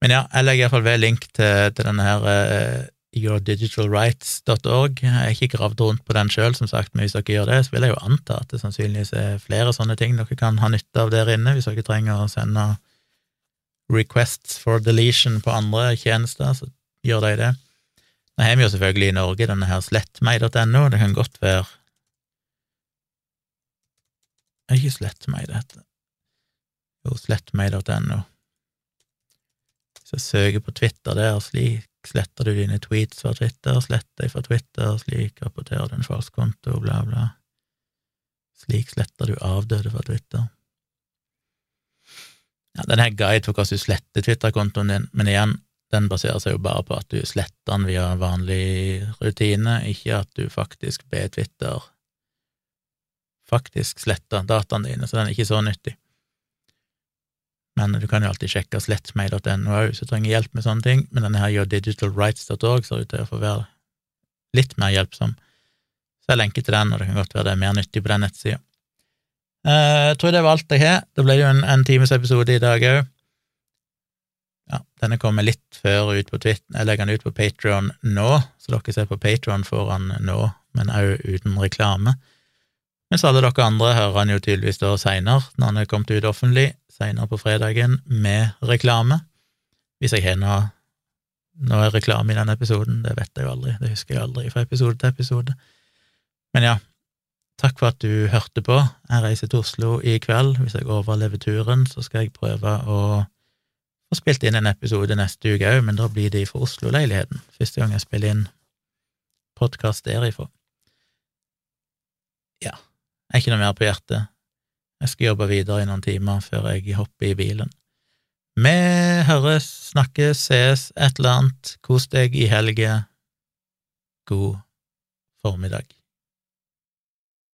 Men ja, jeg legger iallfall ved link til, til denne her uh, yourdigitalrights.org. Jeg har ikke gravd rundt på den sjøl, som sagt, men hvis dere gjør det, så vil jeg jo anta at det sannsynligvis er flere sånne ting dere kan ha nytte av der inne, hvis dere trenger å sende requests for deletion på andre tjenester, så gjør de det. Nå har vi jo selvfølgelig i Norge denne her slettmeg.no, det kan godt være Det er ikke slettmeg det heter. Jo, slettmeg.no. Så søker på Twitter der, slik sletter du dine tweets fra Twitter, sletter deg fra Twitter, slik rapporterer du en falsk konto, bla, bla. Slik sletter du avdøde fra Twitter. Ja, den her guide for hvordan du sletter Twitter-kontoen din, men igjen, den baserer seg jo bare på at du sletter den via vanlig rutine, ikke at du faktisk ber Twitter faktisk slette dataene dine, så den er ikke så nyttig. Men du kan jo alltid sjekke slettmeg.no òg hvis du trenger hjelp med sånne ting, men denne her yourdigitalrights.org ser ut til å få være litt mer hjelpsom. Så jeg lenker til den, og det kan godt være det er mer nyttig på den nettsida. Eh, jeg tror det var alt jeg har. Det ble jo en, en times episode i dag òg. Ja, denne kommer litt før ut på Twitter. Jeg legger den ut på Patron nå, så dere ser på Patron får den nå, men òg uten reklame. Mens alle dere andre hører han jo tydeligvis da seinere, når han er kommet ut offentlig, seinere på fredagen, med reklame. Hvis jeg har noe, noe reklame i denne episoden, det vet jeg jo aldri, det husker jeg aldri fra episode til episode. Men ja, takk for at du hørte på. Jeg reiser til Oslo i kveld. Hvis jeg overlever turen, så skal jeg prøve å få spilt inn en episode neste uke òg, men da blir det fra Oslo-leiligheten. Første gang jeg spiller inn podkast derifra. Ja. Jeg er ikke noe mer på hjertet. Jeg skal jobbe videre i noen timer før jeg hopper i bilen. Vi høres, snakkes, ses, et eller annet. Kos deg i helga. God formiddag.